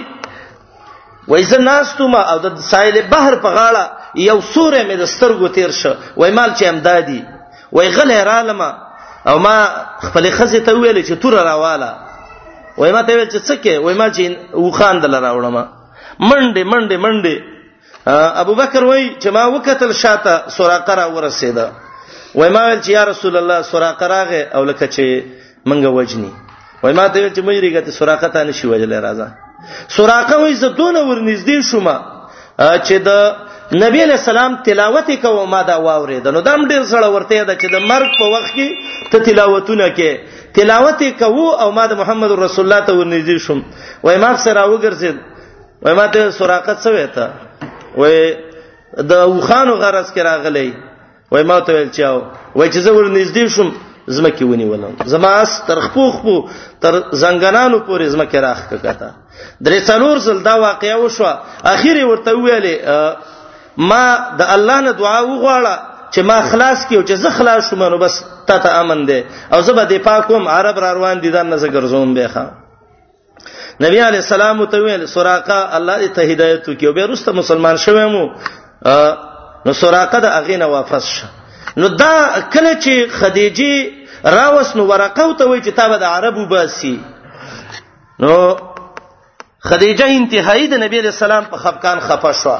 وای زه ناستم او د ساحل بحر په غاړه یو سورې مې د سترګو تیر شو وای مال چې امدادي وای غلې رالم او ما خپل خزه ته ویل چې تور راواله وای ما ته ویل چې څه کې وای ما چې وخاند لراوړم منډه منډه منډه ابو بکر وای چې ما وکتل شاته سراقه را ورسېده وای ما ویل چې یا رسول الله سراقه راغه او لکه چې منګه وجنی وای ما ته ویل چې مېریګه ته سراقه ته نشي وجل راځه سراقه وای زه دون ورنږدې شوم چې د نبی له سلام تلاوت کوو ما دا واورید نو دام ډیر سره ورته ده چې د مرګ په وخت کې ته تلاوتونه کې تلاوت کوو او ما د محمد رسول الله ته ورنږدې شوم وای ما سره وګرځید وای ما ته سراقت څه وته وای د وخانو غرس کې راغلی وای ما ته ویل چاو وای چې زه ور نږدې شوم زمکه ونیولم زما اس تر خپو خپو تر زنګنانو پورې زمکه راخ ککتا درې څلور سل دا واقعیا وشو اخیر ورته ویلې ما د الله نه دعا وغواړه چې ما خلاص کیو چې زه خلاص شوم نو بس تا ته امن ده او زه به د پاکوم عرب را روان دي دا نه زګرزوم به خان نبی علی السلام ته ویل سراقه الله دې ته هدایت وکي او به رسته مسلمان شوم مو نو سراقه د اغه نه واپس شه نو دا کله چې خدیجه راوس نو ورقه ته وای چې تابه د عربو باسي نو خدیجه انتهایی د نبی علی السلام په خفقان خفه شوه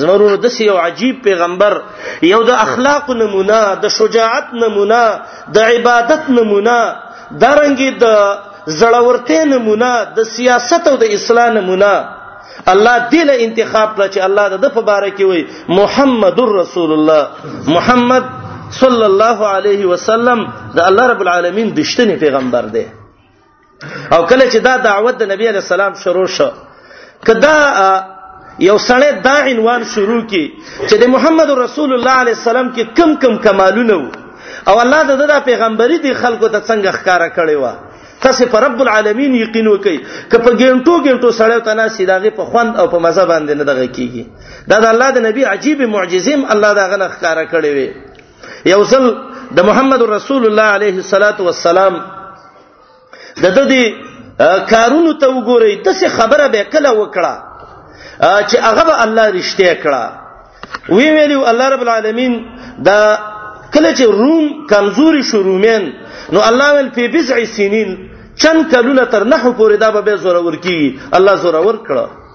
زمرونو د یو عجیب پیغمبر یو د اخلاق نمونه د شجاعت نمونه د عبادت نمونه دارنګي د زړورته نمونه د سیاست او د اسلام نمونه الله دې له انتخاب کړ چې الله د په باره کې وي محمد رسول الله محمد صلی الله علیه وسلم د الله رب العالمین دشتنی پیغمبر دی او کله چې دا دعوت د نبی علی السلام شروع شو کدا یو سړی دا عنوان شروع کی چې د محمد رسول الله علی السلام کې کم کم کمالونه وو او الله د دغه پیغمبري دی خلکو ته څنګه ښکارا کړی و تاسو پر رب العالمین یقین وکئ ک په ګنټو ګنټو سړیو ته نه سیداغه په خوند او په مزه باندې نه دغه کیږي دا د الله د نبی عجیب معجزیم الله دا غنه ښکارا کړی وي یو ځل د محمد رسول الله علیه الصلاۃ والسلام د د دې کارونو ته وګورئ د څه خبره به کله وکړه چې هغه به الله رښتیا کړه وی ویلو الله رب العالمین دا کله چې روم کمزوري شو رومین نو الله ول په بضع سنین چن کلونه تر نه پورې دا به زورور کی الله زورور کړه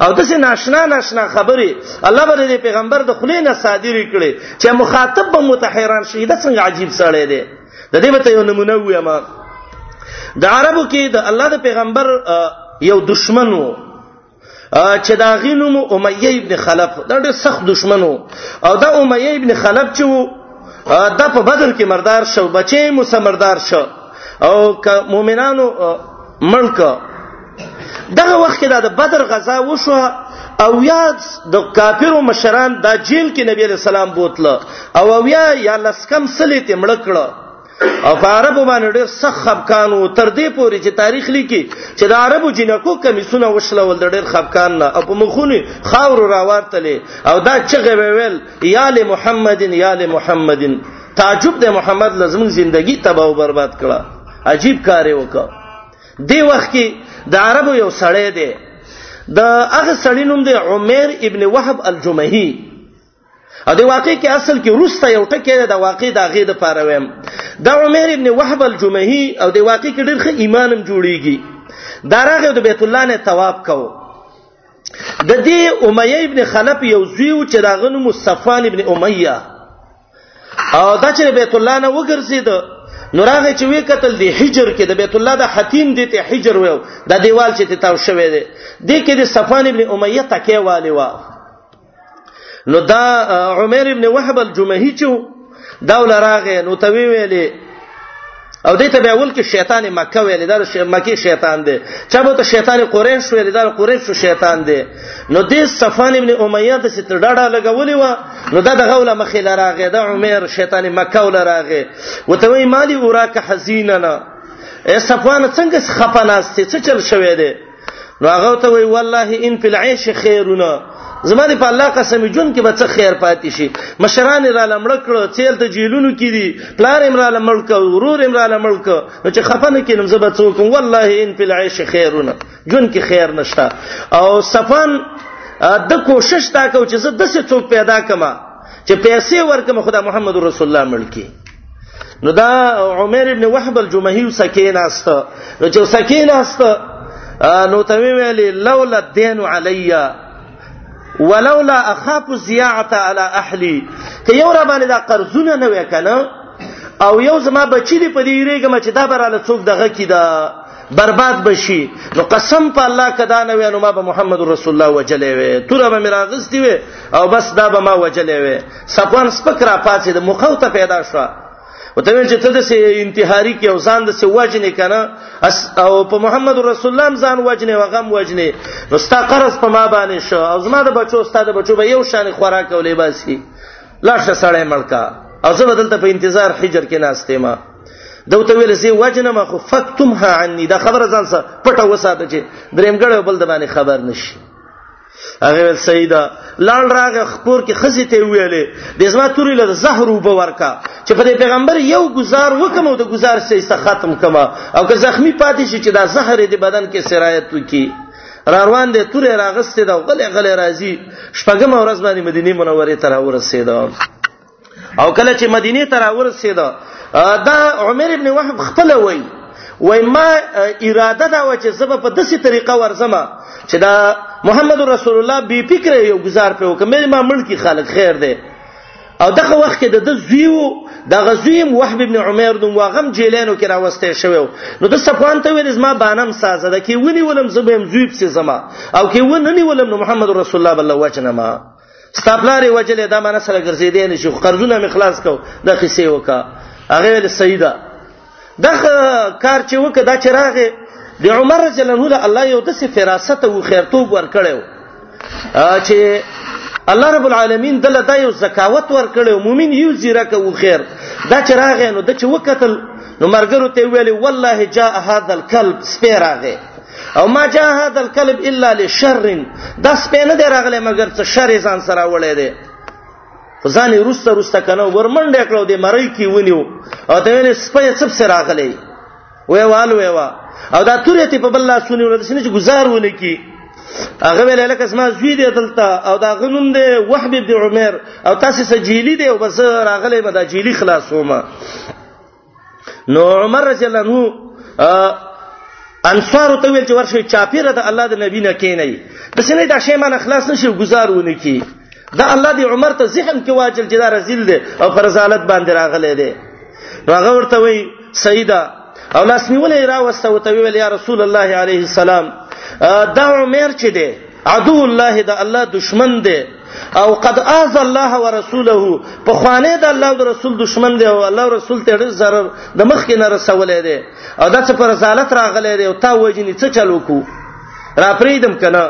او دسه ناشنا ناشنا خبرې الله بر دې پیغمبر د خلې نه صادر کړي چې مخاطب به متحیران شي دا څنګه عجیب سړی دی د دې به یو نمونه وایم د عربو کې د الله د پیغمبر یو دشمن وو چې دا غینوم امیه ابن خلف دا ډېر سخت دشمن وو او دا امیه ابن خلف چې وو دا په بدر کې مردار شو بچي مسمردار شو او مؤمنانو ملک دغه وخت کې دا د بدر غزا وشو او یا د کافرو مشران دا جیل کې نبی رسول الله بوتله او او یا یا لسکم سلی ته مړ کړه او عرب باندې ډېر سخت خپکانو تر دې پورې چې تاریخ لیکي چې د عربو جنکو کمیسونه وشلول د ډېر خپکان نه او په مخونی خاور راوارتلې او دا چې غویل یا ل محمدن یا ل محمدن تعجب د محمد لازم زندگی تباہ او برباد کړه عجیب کار وکړه دی وخت کې د عربو یو سړی دی د هغه سړی نوم دی عمر ابن وهب الجمهي او د واقع کې اصل کې روسته یو ټکی دی د واقع د هغه د پاره ویم د عمر ابن وهب الجمهي او د واقع کې ډېر ښه ایمانم جوړیږي دارغه د بیت الله نه ثواب کو د دې امیه ابن خلف یو زوی چې داغه نوم صفوان ابن امیه او دا چې بیت الله نه وګرځید نو راغی چې وی قتل دی حجر کې د بیت الله د حتیم دی ته حجر ویو د دیوال چې ته تاو شوې دی د کې د صفان ابن امیه تکې والی وا نو دا عمر ابن وهب الجمهی چې دا ولراغه نو ته ویلې او دې ته به اول کې شیطان مکه ویل دا مکی شیطان دی چا به ته شیطان قریش ویل دا قریش شیطان دی نو دې صفان ابن امیه د ستر ډاډه لګولې و نو دا د غوله مخې لراغه د عمر شیطان مکه ولراغه وته وی مالی اوراک حزینا نه اے صفوان څنګه خپناست څه چل شوې ده نو هغه ته وی والله ان فی العيش خیرنا زما دی په الله قسم جون کې به څه خیر پاتې شي مشران را لمړ کړو چیل ته جیلونو کې دي پلار امر را لمړ کړو ورور امر را لمړ کړو نو چې خفنه کې نم زبر څوک والله ان فی العيش خیرنا جون کې خیر نشته او صفان د کوشش تا کو چې زه د څه څوک پیدا کما چې پیسې ورکم خدا محمد رسول الله ملکی نو دا عمر ابن وهب الجمهي سکین است نو چې سکین است نو ته ویل لولا الدين عليا ولولا اخاف الزياعه على اهلي که یو را باندې دا قرضونه نه وکنه او یو زما بچی دی په دې ریګم چې دا براله څوک دغه کی دا برباد بشي نو قسم په الله کدا نه وینم ما به محمد رسول الله وجلې وې تور به میراغستی وې او بس دا به ما وجلې وې صفوان سپک را پاتې د مخاو ته پیدا شو او ته چې ته د سي انتحاري کې او ځان د سي وجنې کنه او په محمد رسول الله ځان وجنې او غم وجنې نو ستا قرض په ما باندې شو او زما د بچو ستا د بچو به یو شان خوراک او لباس شي لاشه سړی ملکا او زه بدلته په انتظار حجر کې ناشته ما دوته ویل سي وجنه ما خو فکتمها عني دا خبره ځان سره پټه وساته چې دریم ګړې بل د باندې خبر نشي هغه ول سیدا لاړ راغه خپور کې خزي ته ویلې د زما توري له زهر وب ورکا چې په پیغمبر یو گزار وکم او د گزار سي ست ختم کما او که زخمی پاتې شي چې دا زهر د بدن کې سرایت وکي را روان دي توري راغسته دا غلې غلې راځي شپږم ورځ باندې مدینه منوره ته را ورسېدم او کله چې مدینه ته راورسید دا عمر ابن وهب خپل وای وای ما اراده دا و چې زب په دسي طریقه ورزمه چې دا محمد رسول الله بی فکر یو گزار په وکم ما ملکی خالق خیر دی او دغه وخت کې د زویو د غزویم وهب ابن عمر دوم واغم جیلانو کې راوسته شوی نو د صفوان ته ویل زما بانم سازه ده کې ونی ولم زبم زویب سي زما او کې ونی ولم نو محمد رسول الله بل وجنه ما ستاپلارې وجلې دا معنی سره ګرځېدې نه شي قرضونه مې خلاص کو د قصې وکا هغه ول سیدا دا کار چې وکړه دا چې راغې د عمر رضی الله عنه الله یو د سي فراست او خیرتوب ورکړیو چې الله رب العالمین دله دا یو زکاوت ورکړیو مؤمن یو زیرک او خیر دا چې راغې نو د چې وکتل نو مرګرو ته ویلي والله جاء هذا الكلب سپیراغه او ما جاء هذا الكلب الا لشر دا سپه نه دی راغلی مګر څه شر ځان سره وړی دی ځان یې روسته روسته کنه ورمنډه کړو د مړی کې ونیو او ته ویل سپه یې څپ سره راغلی وې وال وې وا او دا تورې ته په بل لاس ونیو د سینې چې گزار ونه کی هغه ویل لکه اسما زوی دی دلته او دا غنوم دی وحب ابن عمر او تاسو سجیلی دی او بس راغلی مدا جیلی خلاصومه نو عمر رضی الله عنه انصار ته ویل چې ورشي چاپیره د الله د نبی نه کینای د سینې د شی مان اخلاص نشي گزار ونه کی دا الله دی عمر ته ذهن کې واجل جدا رزل دی او فرزالت باندې راغلی دی هغه ورته وی سیدا او لاس نیولې را وسته وته ویل یا رسول الله علیه السلام دا عمر چې دی عدو الله دا الله دشمن دی او قد اذ الله ورسوله په خوانه د الله او رسول دشمن دی او الله او رسول ته ډېر zarar د مخ کې نه رسولې دی او د څه پر رسالت راغلې دی او تا وجنی څه چلو کو را پریدم کنه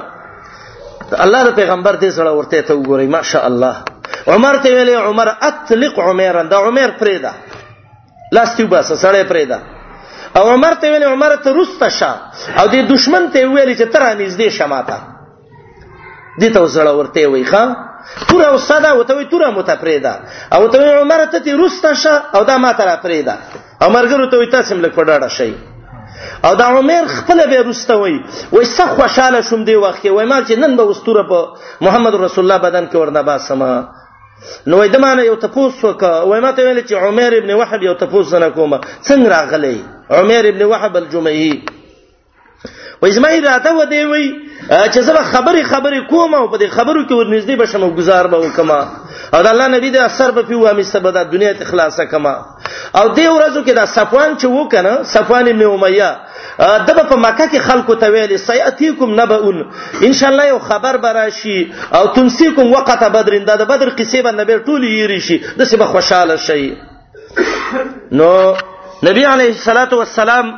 الله د پیغمبر دې سره ورته ته وګورئ ماشاء الله عمر ته ویلې عمر اطلق عمرا دا عمر پریدا لاستیو بس سړی پریدا او عمر ته ویلې عمر ته رسته شه او دې دشمن ته ویلې چې تر نږدې شماته دي ته زړه ورته وي ښا تور او صدا او ته تور مو ته پرېدا او ته عمر ته تی روسته شه او دا ما ته را پرېدا او مرګرو ته تاسو ملک پډاړه شي او دا عمر خپل به روسته وي وای څه خوشاله شوم دی وخت وای ما چې نن به وستوره په محمد رسول الله بدن کې ورنه باسمه نو وای د معنی یو تپوس وک وای ما ته ویل چې عمر ابن وهب یو تپوس نه کومه څنګه راغلی عمر ابن وهب الجمعي وای زما اراده و دی وای چې زه خبرې خبرې کوم او په دې خبرو کې ورنږدې بشم او گزار به وکم او د الله نبی د اثر په پیو امي سبا د دنیا ته خلاصه کما او دې ورځو کې دا صفوان چې وکنه صفوان ابن امیہ دغه په مکه کې خلکو ته ویل سیاتیکم نبؤن ان شاء الله یو خبر براشي او تنسیکم وقت بدر دا د بدر قصې به نبی ټول یې ریشي د څه به خوشاله شي نو نبی علیه الصلاۃ والسلام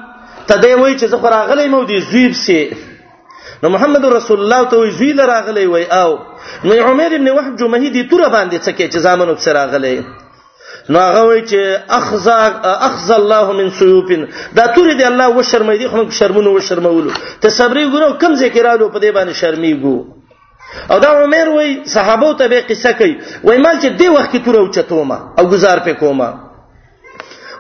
ته دی وای چې زه راغلی مو دی زویب سي نو محمد رسول الله ته وی زوی لراغلی وای او نو عمر ابن وهب جمهی دی تور باندې څکه چې زامنو سره راغلی نو هغه وای چې اخذ اخذ الله من سيوف دا تور دی الله و شرمې دي خو شرمونو و شرمولو ته صبرې ګورو کم ذکرالو په دې باندې شرمېګو او دا عمر وای صحابه ته به قصه کوي وای مال چې دی وخت پوره اوچتوما او گزار په کوما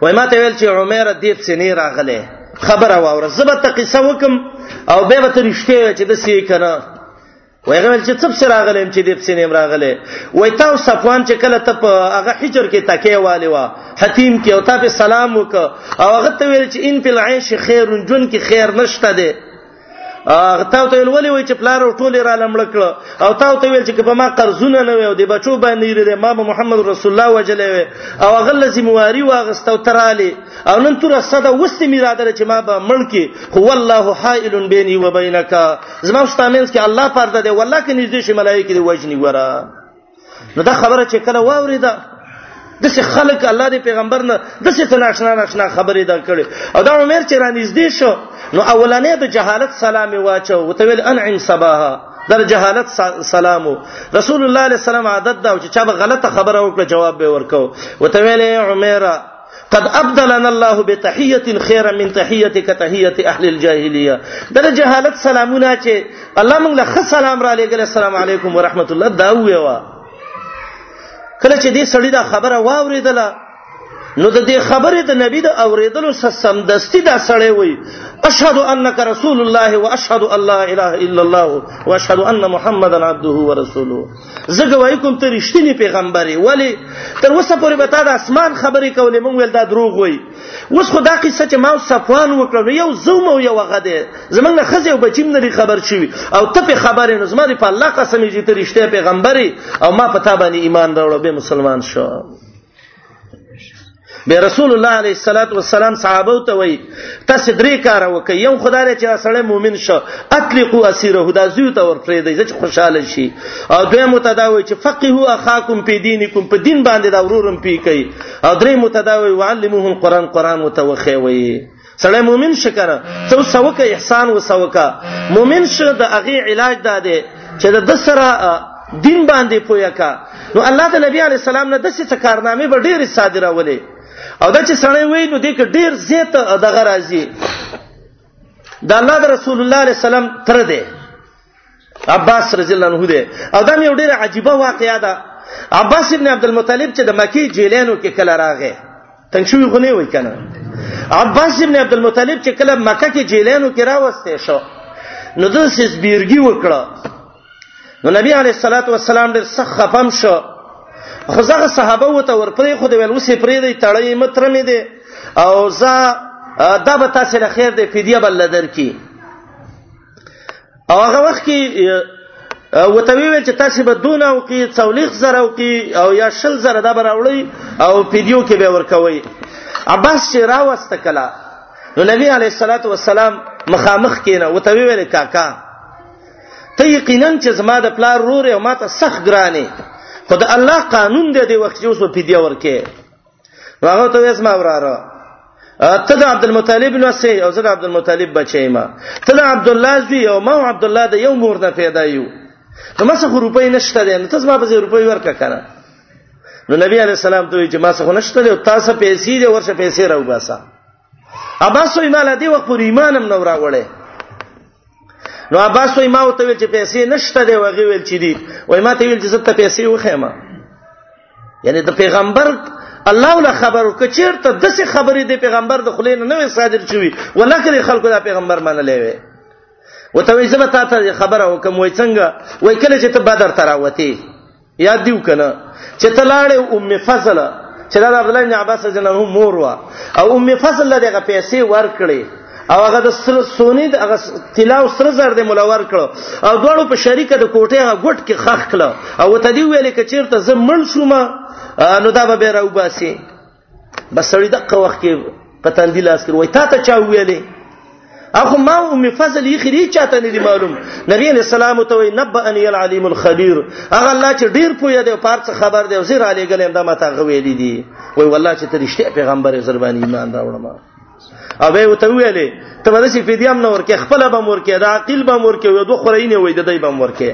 وای ما ته ویل چې عمر دې سینې راغله خبره واوره زبر ته قصه وکم او به به ته رښتیا وای چې د سی کنه وای غوړل چې څب سره غلم چې دې سینې راغله وای تاسو صفوان چې کله ته په هغه حجر کې تکیه والی و حتیم کې او ته سلام وک او هغه ته ویل چې ان په العيش خیر جون کې خیر نشته ده تاو ته ولې وای چې پلار او ټول را لمړ کړ او تاو ته ویل چې په ما قرضونه نه وي او د بچو باندې لري ما محمد رسول الله وجلې او غل زمواري واغستو تراله او نن تر صدا وست میراده چې ما به ملکی هو الله حائل بیني وبینک زما ستامنس کې الله پرده دی والله کې نږدې شي ملایکه دی وجنی ورا نو دا خبره چې کله واوري دا د څه خلک الله دی پیغمبر نه د څه تناشنا ناشنا خبرې دا کړې او دا عمر چې را نږدې شو نو اولنې د جهالت سلام واچو او ته ویل انعم صباها در جهالت سلام رسول الله علیه السلام عادت دا چې چا به غلطه خبره وکړه جواب به ورکاو وته ویل عمره قد ابدلنا الله بتحيه خيرا من تحيتك تحيه اهل الجاهليه دغه جهالت سلامونه چې الله موږ له سلام را لګل السلام علیکم ورحمت الله دا ویوا کله چې دې سړی دا خبره واوریدله نو د دې خبره د نبی د اوریدلو سره سمدستي دا سړی وای اشهد انک رسول الله واشهد ان لا اله الا الله واشهد ان محمدن عبده ورسوله زه ګواهی کوم ته رښتینی پیغمبر یې ولی تر اوسه پورې به تا د اسمان خبرې کولې مونږ ویل دا دروغ وای اوس خو دا قصه چې ما او صفوان وکړه نو یو زوم او یو هغه دی زمونږ نه خزه او بچیم نه خبر شوی او ته په خبرې نو زما دی په الله قسم چې ته رښتیا پیغمبر او ما پتا باندې ایمان راوړ به مسلمان شو به رسول الله علیه الصلاۃ والسلام صحابه ته وای تاسو درې کار وکي یو خدای لري چې سړی مؤمن شو اطلقوا اسیره دا زیو ته ورپرې دی چې خوشاله شي او دوی متداوي چې فقهو اخاکم په دینکم په دین باندې دا ورورم پی کوي او درې متداوي وعلموه القرآن قرآن متوخی وي سړی مؤمن شکر ته وسوکه احسان وسوکه مؤمن شه د هغه علاج دا دی چې د سره دین باندې پویا کا نو الله د نبی علی السلام نه د څه کارنامې به ډېر صادره ولې او دا چې سړی وای نو دې کې ډېر زیات د غرازي د الله د رسول الله علی السلام تر دې عباس رضی الله عنه دی او دا یو ډیره عجیبه واقعیا ده عباس ابن عبد المطلب چې د مکی جیلانو کې کله راغی تنگ شوی غنی وای کنه عباس ابن عبد المطلب چې کله مکه کې جیلانو کې راوسته شو نو د سیس بیرګي وکړه نو نبی علیه الصلاۃ والسلام ډېر سخت خپم شو خو ځغه صحابه وته ورپرې خو د ویل وسې پرې دی تړې متر مې دی او زه دا به تاسو له خیر دی فدیه بل درکې او هغه وخت کې وته ویل چې تاسو به دون او کې څولېخ زره او کې او یا شل زره دا براوړی او پیډیو کې به ورکوي عباس چې راوسته کلا نو نبی علی صلوات و سلام مخامخ کینه وته ویل کاکا ته یقینا چې زما د پلار رور او ماته سخت ګرانه خدای الله قانون دې دی وخت یوسف پیډیا ورکه هغه ته اسما وراره ته د عبد المطلب نو سي او زه د عبد المطلب بچی ما ته د عبد الله زوی او ما عبد الله د یو مور نه پیدا یو نو ما څه روپۍ نشته ده نو تاسو ما به روپۍ ورکا کنه نو نبی علی السلام ته چې ما څه نشته ده تاسو پیسې دې ورشه پیسې راو باسه عباس وای مال دی وخت پر ایمانم نو راوړې نو عباس وای ما او ته ویل چې پیسې نشته دی وغه ویل چې دی وای ما ته ویل چې زه ته پیسې وخېما یعنی د پیغمبر الله ولا خبرو کچیرته د څه خبرې د پیغمبر د خلین نه وي صادر شوی ولکه خلکو دا پیغمبر منلې وي وته وي زما ته خبره وکم وای څنګه وای کله چې ته بدر تراوتی یا دیو کنه چې تلاړې ام فضل چې دا عبد الله بن عباس جنه مور وا او ام فضل له دغه پیسې ورکړې او هغه د سر سونی د هغه طلا او سر زر د ملور کړو او دوړو په شریکه د کوټه هغه ګټ کې خخ کړو او ته دی ویلې کچیر ته زمړ شوم نو دا به راوباسي بس سړی دغه وخت کې په تندی لاس کړ وای تا ته چا ویلې اخو ما او می فضل یې خري چاته نه دی معلوم نبی علیہ السلام ته وی نبأنی العلیم الخبیر هغه الله چې ډیر پوی دی پارڅ خبر دی زیر علی ګلم دا ما ته غویلې دی وای والله چې ته رښتیا پیغمبر زربانی ایمان راوړم او به وته ویلې ته به داسې فدیه هم نه ورکې خپل به هم ورکې د عقل به هم ورکې یو دوه خورې نه وې د دې به هم ورکې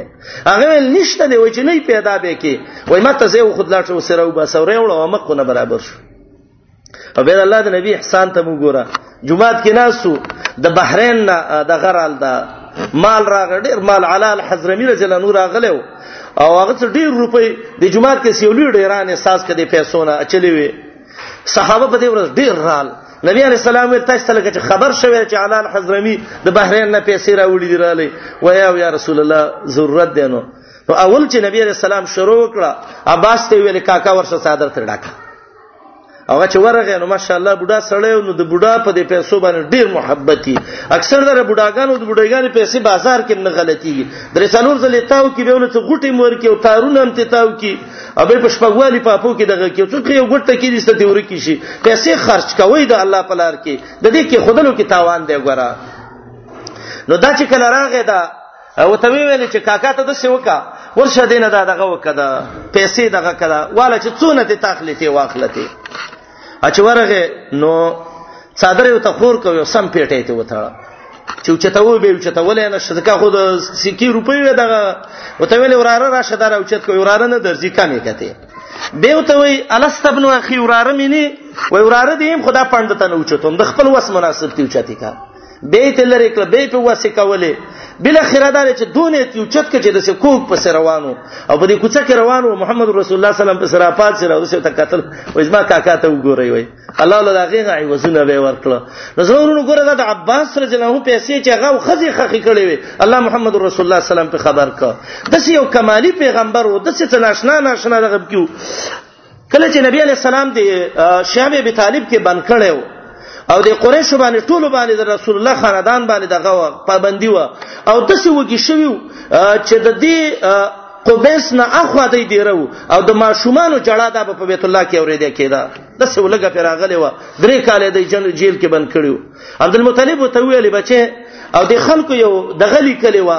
هغه ویل نشته دی وای چې نه پیدا به کې وای ماته زه خود لا ټو سره وبا سره وړو ما کو نه برابر شو او به الله د نبی احسان ته مو ګوره جمعات کې ناسو د بحرین نه د غرال دا مال راغ ډیر مال علی الحضرمی رضی الله نور راغلو او هغه ډیر روپې د جمعات کې سیولې ډیرانه ساز کړي پیسو نه اچلې وي صحابه په دې ورځ ډیر رال نبی علی السلام ورته تاسو ته چې خبر شوی چې علان حضرمی د بحرین نه پیسې راوړي دی رالی ویا یا رسول الله ضرورت دی نو نو اول چې نبی علی السلام شروع وکړه عباس ته ویل کاکا ورسره صادر تر ډاکه هغه چې ورغه نو ماشاءالله بوډا سړی نو د بوډا په دې پیسو باندې ډیر محبتي اکثر د بوډاګانو د بوډاګانو پیسې بازار کې نه غلطيږي درې څلور ځلې تاو کې به ولته غټي مور کې او تارونه هم تاو کې ابه په شپږوالي په اپو کې دغه کې څوک یو ګټ ته کې دي ست دیور کې شي پیسې خرج کوي د الله په لار کې د دې کې خودلو کې تاوان دی ګره نو دا چې کله راغې دا او ته ویل چې کاکا ته د څه وکا ورشه دینه دا دغه وکړه پیسې دغه کړه والا چې څونه ته تاخلې ته واخلته اچ ورغه نو صدر یو تخور کوي سم پیټه ته وتاړه چې چته و به چته ولې نه شدکا خود سکی روپی دغه وته ویل وراره راشه دار او چت کوي وراره نه درځي کمې کته به وته وی الست ابن اخي وراره مینه وی وراره دې خدا پاند ته نه اوچتم د خپل وس مناسب تی اوچتی کا به ته لری کړ به په واسه کولې بل اخره دار چې دونه یو چت کې چې د سکوک په سر روانو او په دې کوڅه کې روانو محمد رسول الله صلی الله علیه وسلم په سره پات سره اوسه ته قتل وای ما کاکا ته وګورای وای الله له هغه غي وزونه به ورکړه نو زمونږ ګوره د عباس رضی الله عنه پیسې چې هغه خزي خخې کړې وي الله محمد رسول الله صلی الله علیه وسلم په خبر کا د یو کمالی پیغمبر و د څه ناشنا ناشنا دغه کیو کله چې نبی علی السلام د شیاب ابي طالب کې بند کړو او د قریش باندې ټول باندې د رسول الله خاندان باندې دغه پابندي و او د څه وږي شوی چې د دې قبیس نه اخوا دی دیرو او د ماشومانو جړه دا په بیت الله کې اورېدل کېده د څه ولګه پر اغلې و درې کال د جن جیل کې بند کړو عبد المطلب ته ویلې بچي او د خلکو یو دغه لیکلې و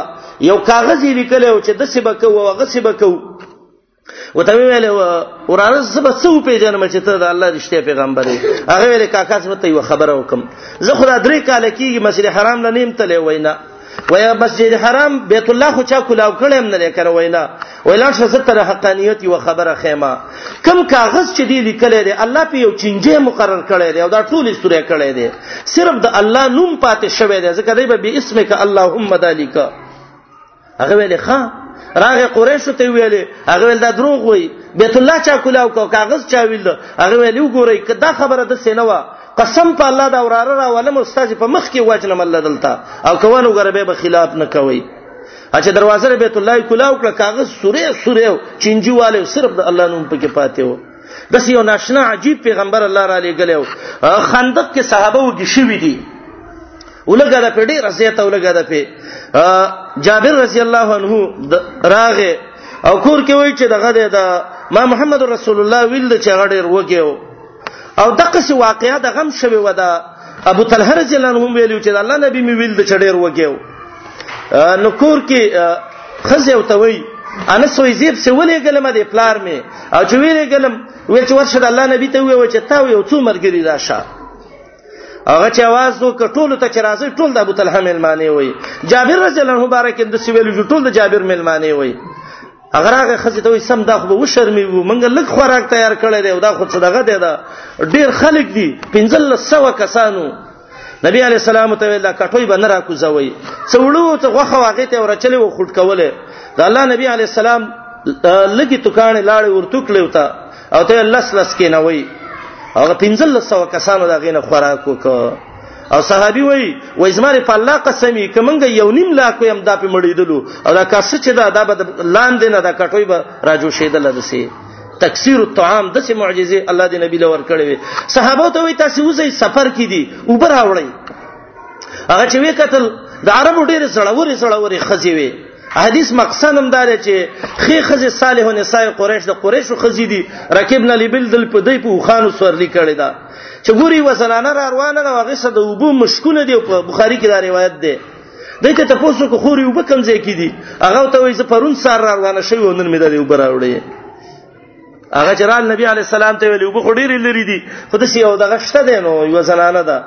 یو کاغذ لیکلې و چې د څه بکو او غ څه بکو وته ویل وراره زب څو پیژنم چې ته د الله رښتیا پیغمبر یې هغه ویل کاکا څه ته یو خبره وکم زه خدا درې کال کېږي مسجد حرام نه نیم تلې وینا وای مسجد حرام بیت الله خو چا کولاو کړم نه لیکره وینا ویلا شه ستر حقانیت یو خبره خیمه کم کاغذ چې دی لیکل دی الله په یو چنجه مقرر کړی دی او دا ټول سورې کړی دی صرف د الله نوم پاتې شوی دی ځکه دی به اسمک اللهم ذالک هغه ویلې ښا راغه قریش ته ویلې هغه ول دا دروغ وای بیت الله چا کولاو کو کاغذ چا ویل هغه ویلې وګورئ کدا خبره د سینوا قسم په الله دا وراره را ولم استاد په مخ کې وجنم الله دلته او کوانو غربه به خلاف نه کوي اچھا دروازه بیت الله کولاو کړه کاغذ سوره سوره چنجي والے صرف د الله نوم پکې پاتې و د سیو ناشنا عجیب پیغمبر الله را لګلو خندق کې صحابه وږي شوی دي ولګا د پیډې رضی ته ولګا د پی جابر رضی الله عنه راغه او کور کې وای چې دغه د ما محمد رسول الله ویل چې غړې وروګیو او دغه څه واقعیا د غم شوی و ده ابو طلحه رضی الله عنه ویلو چې الله نبی می ویل د چډیر وګیو نو کور کې خزه او توي انا سوې زیب څه ولې ګلم د پلار می او چې ویلې ګلم وې چې ورشه د الله نبی ته وې چې تا یو څو مرګري راشه هغه چې आवाज وکړ ټول ته چې راځي ټول د ابو طلحه ملمانه وي جابر رضی الله عنه مبارک د سویل ټول د جابر ملمانه وي هغه راغه خزه ته سم دا خو و شرمې وو منګه لګ خوراک تیار کړی دی او دا خو صدقه دی دا ډیر خلک دي 1500 کسانو نبی علی السلام ته ویل کټوي بنر را کوزوي څوړو ته غوخه واغې ته ورچلې و خټ کوله دا الله نبی علی السلام لګي تکانه لاړې ورته کړو تا او ته لس لس کې نه وای هغه 1500 کسانو دا غینه خوراک وکړه او صحابي وای وای زماره په الله قسمی کومګ یو نیم لا کوم دا په مړیدلو او دا کاس چې دا دا به لاندې نه دا کټوي به راجو شیدل دسي تکثیر الطعام دسه معجزه الله دی نبی لور کړې وي صحابه ته وای تاسو وځي سفر کې دي اوبر راوړی هغه چې وکتل د عربو ډېر سړوري سړوري خزي وي حدیث مقصد هم دار چې خې خزه صالح او نساء قریش د قریش خزې دي رکبنا لبل دل په دی په خانو سورلی کړي دا چې ګوري وسلانه را روانه دا هغه صد وبو مشکونه دی په بخاری کې دا روایت ده دته ته پوسو کو خوري وب کم ځای کې دي هغه ته وې ز پرون سار را روانه شوی ونن مې دا دی وبراوړې هغه جرال نبی علی السلام ته ویلو بخو ډیر لري دي خو د سی او دغه شته دی نو یو زنانه ده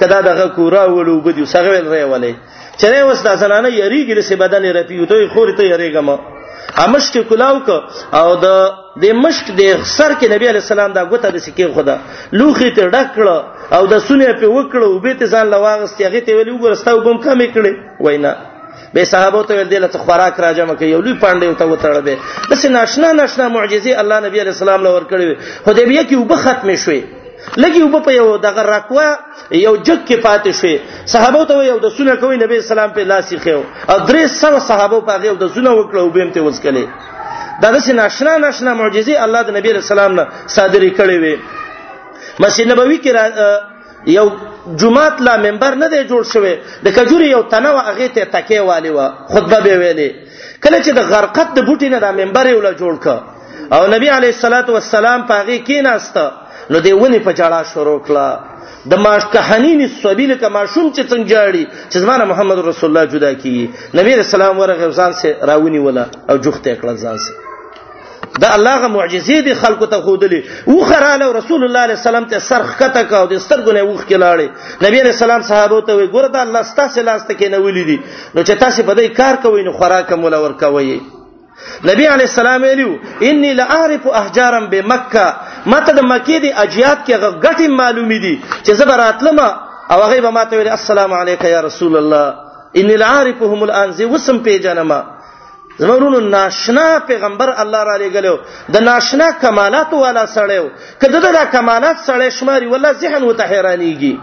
کدا دغه کورا ولو بدی سره ویل ری ولې چرې وس د زنانه یریږي د سی بدن رپی ته خور ته یریګم امش کې کلاو ک او د د مشک د سر کې نبی علی السلام دا غوته د سکه خدا لوخي ته ډکړه او د سونه په وکړه او به ته ځان لواغست هغه ته ویلو ګرستا وبم کمې کړي وینا به صحابه ته ویل دله ته خوراک راجم کوي یو لوی پاندې وته وتړل به بس ناشنا ناشنا معجزې الله نبی علیہ السلام لور کړې حدیبیه کې وب ختم شوه لګي وب په یو دغه راکوا یو جګ کې پاتې شوه صحابه ته یو د سونه کوي نبی اسلام په لاس یې خو او درې سو صحابه په هغه د سونه وکړو بهم ته وسکلې دا د ناشنا ناشنا معجزې الله د نبی رسول الله صادرې کړې وي مسجد نبوي کې یو جمعات لا منبر نه دی جوړ شوی د کجوري یو تنه و هغه ته تکې والی و خطبه به ویلې کله چې د غرقت د بوټي نه د منبر یو لا جوړ ک او نبی علی صلوات و سلام په هغه کې ناشته نو دی ونی په جړه شروع کړه د ماش کهنین سبیل ک ماشوم چې څنګه جاړي چې زمانه محمد رسول الله جدا کی نبی رسول الله ورغه ځان سره راونی ولا او جوخته کړه ځان سره دا الله غ معجزې دي خلکو ته خودلې او خراله رسول الله عليه السلام ته سرخ کته کا او د سترګونه وښ کې لاړې نبی عليه السلام صحابه ته وي ګور دا الله ستاسو لاس ته کې نه ولې دي نو چې تاسو په دې کار کوئ نو خوراک مولا ور کوئ نبی علی السلام ویلو انی لا اعرف احجارا بمکه ماته د مکې دی اجیات کې غټي معلومې دي چې زبراتلم او هغه به ماته ویل السلام علیک یا رسول الله انی لا اعرفهم الان زی وسم پیجنما زمرونو ناشنا پیغمبر الله را لګلو د ناشنا کمالات والا سړیو کله د کمالات سړی شماري ولا ذهن وته حیرانيږي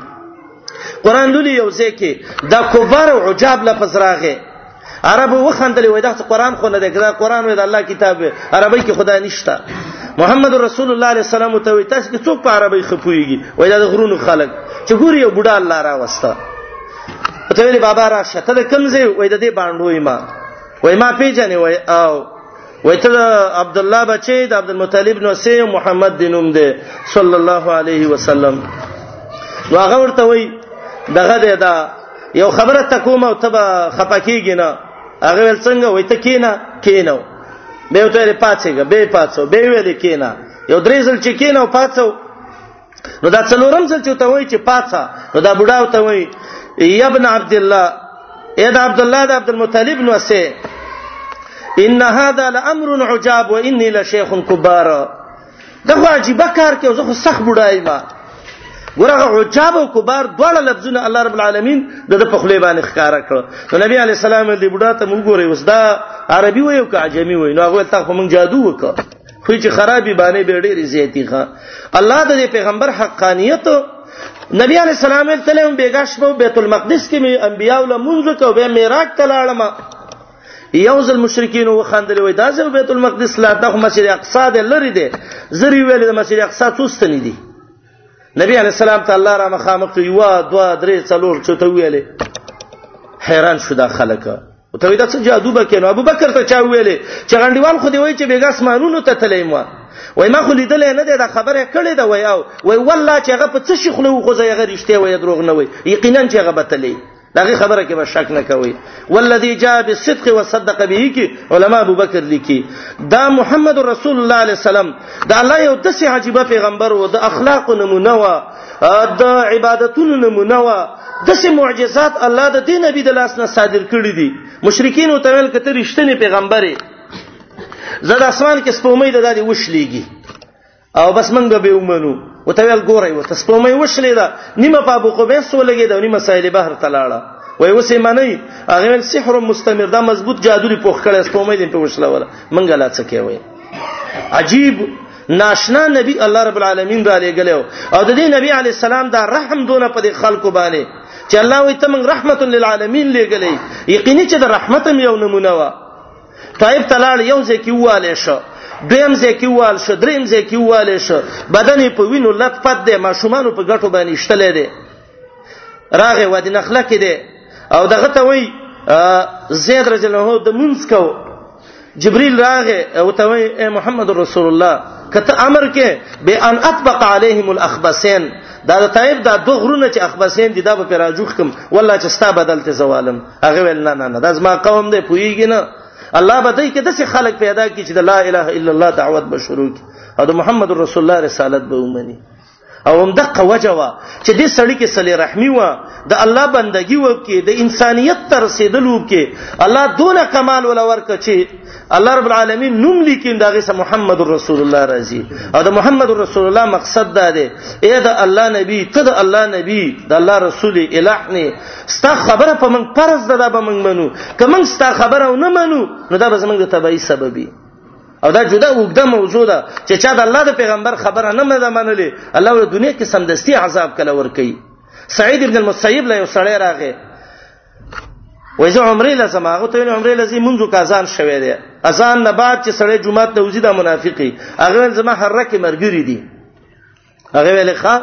قران لولي یو ځکه د کفار او عجاب لفظ راغی عربو وخندل وای دا قران خو نه دی دا قران وای د الله کتاب عربی کې خدای نشته محمد رسول الله علیه السلام ته وای تاسو کې څوک په عربی خپويږي وای دا غرونو خلک چې ګوري یو بډا الله را وستا ته ویلې بابا راشه ته کوم ځای وای د دې باندوي ما وای ما پیژنې وای او وای ته عبد الله بچی د عبد المطلب نو سه محمد دینوم دی صلی الله علیه وسلم نو هغه ورته وای دغه دی دا یو خبره تکوم او تبا خپکیږي نه هغه ول څنګه وای ته کینا کینو به ته پاتېګه به پاتو به ویل کینا یو درې ځل چې کینو پاتو نو دا څلورم ځل چې ته وای چې پاتسا نو دا بډاو ته وای یا ابن عبد الله اې دا عبد الله د عبد المطلب نو سه ان هذا لامر عجاب واني لشيخ كبار دا خو عجیب کار کې زه خو سخ بډای ما ګورغه عجاب او کبار دواړه لفظونه الله رب العالمین د په خلی باندې ښکارا کړ نو نبی علی السلام دې بډا ته مونږ ګورې وسدا عربي وایو که عجمی وایو نو هغه ته خو مونږ جادو وکړ خو چې خرابې باندې به ډېر زیاتی ښه الله د پیغمبر حقانیت نبی علی السلام ته له بیګا شپه بیت المقدس کې می انبیاء له منځ کو به میراج ته لاړم یو ځل مشرکین و خندل وای دا ځل بیت المقدس لا ته مسجد اقصا ده لری ده زری ویل د مسجد اقصا څوستنی دي نبی علی السلام ته الله را مخامخ یو دوا درې څلور چته ویلې حیران شو دا خلک او ته دا څه جادو بکینو ابو بکر ته چا ویلې چې غنډیوال خو دی وای چې بیګا اسمانونو ته تللی مو وای ما خو لیدل نه دی دا خبره کړې دا وای او وای والله چې هغه په څه شي خلو خو زه هغه رښتیا وای دروغ نه وای یقینا چې هغه بتلې دغه خبره کې به شک نه کوي والذي جاء بالصدق وصدق به کې علما ابو بکر لیکي دا محمد رسول الله عليه السلام دا الله یو دسه عجيبه پیغمبر و د اخلاق نمونه و د عبادتونو نمونه وا د سه معجزات الله د دین نبی د لاس نه صادر کړی دي مشرکین او تویل کته رښتینی پیغمبري زړه اسمان کې سپومې د دالي وشلېږي او بس موږ به ومنو وتویل ګورای وته سپومې وشلې ده نیمه په ابو قبیس ولګې ده نیمه سایل بحر تلاړه وای وسې معنی هغه ول سحر مستمر دا مضبوط جادو لري پوخ کړي سپومې دې په وشله ولا منګه لا څه کوي عجیب ناشنا نبی الله رب العالمین را لګلو او د دې نبی علی السلام دا رحم دونه په خلکو باندې چې الله وي تم رحمت للعالمین لګلې یقیني چې د رحمت یو نمونه و طيب تلال یو ځکه واله شو دویم ځکه وال شو دریم ځکه واله شو بدن په وینو لطفت ده ماشومان په ګټو باندې شتلې ده راغه وادي نخله کې دی او دغه ته وای زید رضی الله عنه د منځ کو جبريل راغه او ته وای اے محمد رسول الله کته امر کې به ان اطبق عليهم الاخبسين دا د طيب دا دوه غرونه چې اخبسين دي دا به راجوخ کوم والله چې ستا بدل ته زوالم هغه ول نه نه نه دا زما قوم دی پويږي نه الله به دای کې داسې خلک پیدا کړي چې د لا اله الا الله دعوت به شروع کړي او د محمد رسول الله رسالت به ومني او هم دقه وجه وه چې دې سړی کې صلی رحمی وه د الله بندگی وکي د انسانیت تر رسیدلو کې الله دونه کمال ول ورک چې الله رب العالمین نوم لیکین دغه سه محمد رسول الله راضي او د محمد رسول الله مقصد دا دی اے د الله نبی ته د الله نبی د الله رسول الہ نه ستا خبره په من فرض ده به من منو که من ستا خبره نه منو نو دا به زمنګ د تبعی سببي او دا جدا وګده موضوع ده چې چا د الله د پیغمبر خبره نه مده منلې الله ول دنیا کې سمدستي عذاب کله ور کوي سعید ابن المسیب له سړی راغی وای زه عمرې لازم هغه ته عمرې لازم منځو کا ځان شوي دي اذان نه بعد چې سړی جمعه ته وځي دا منافقي هغه زما حرکه مرګري دي هغه ویل ښا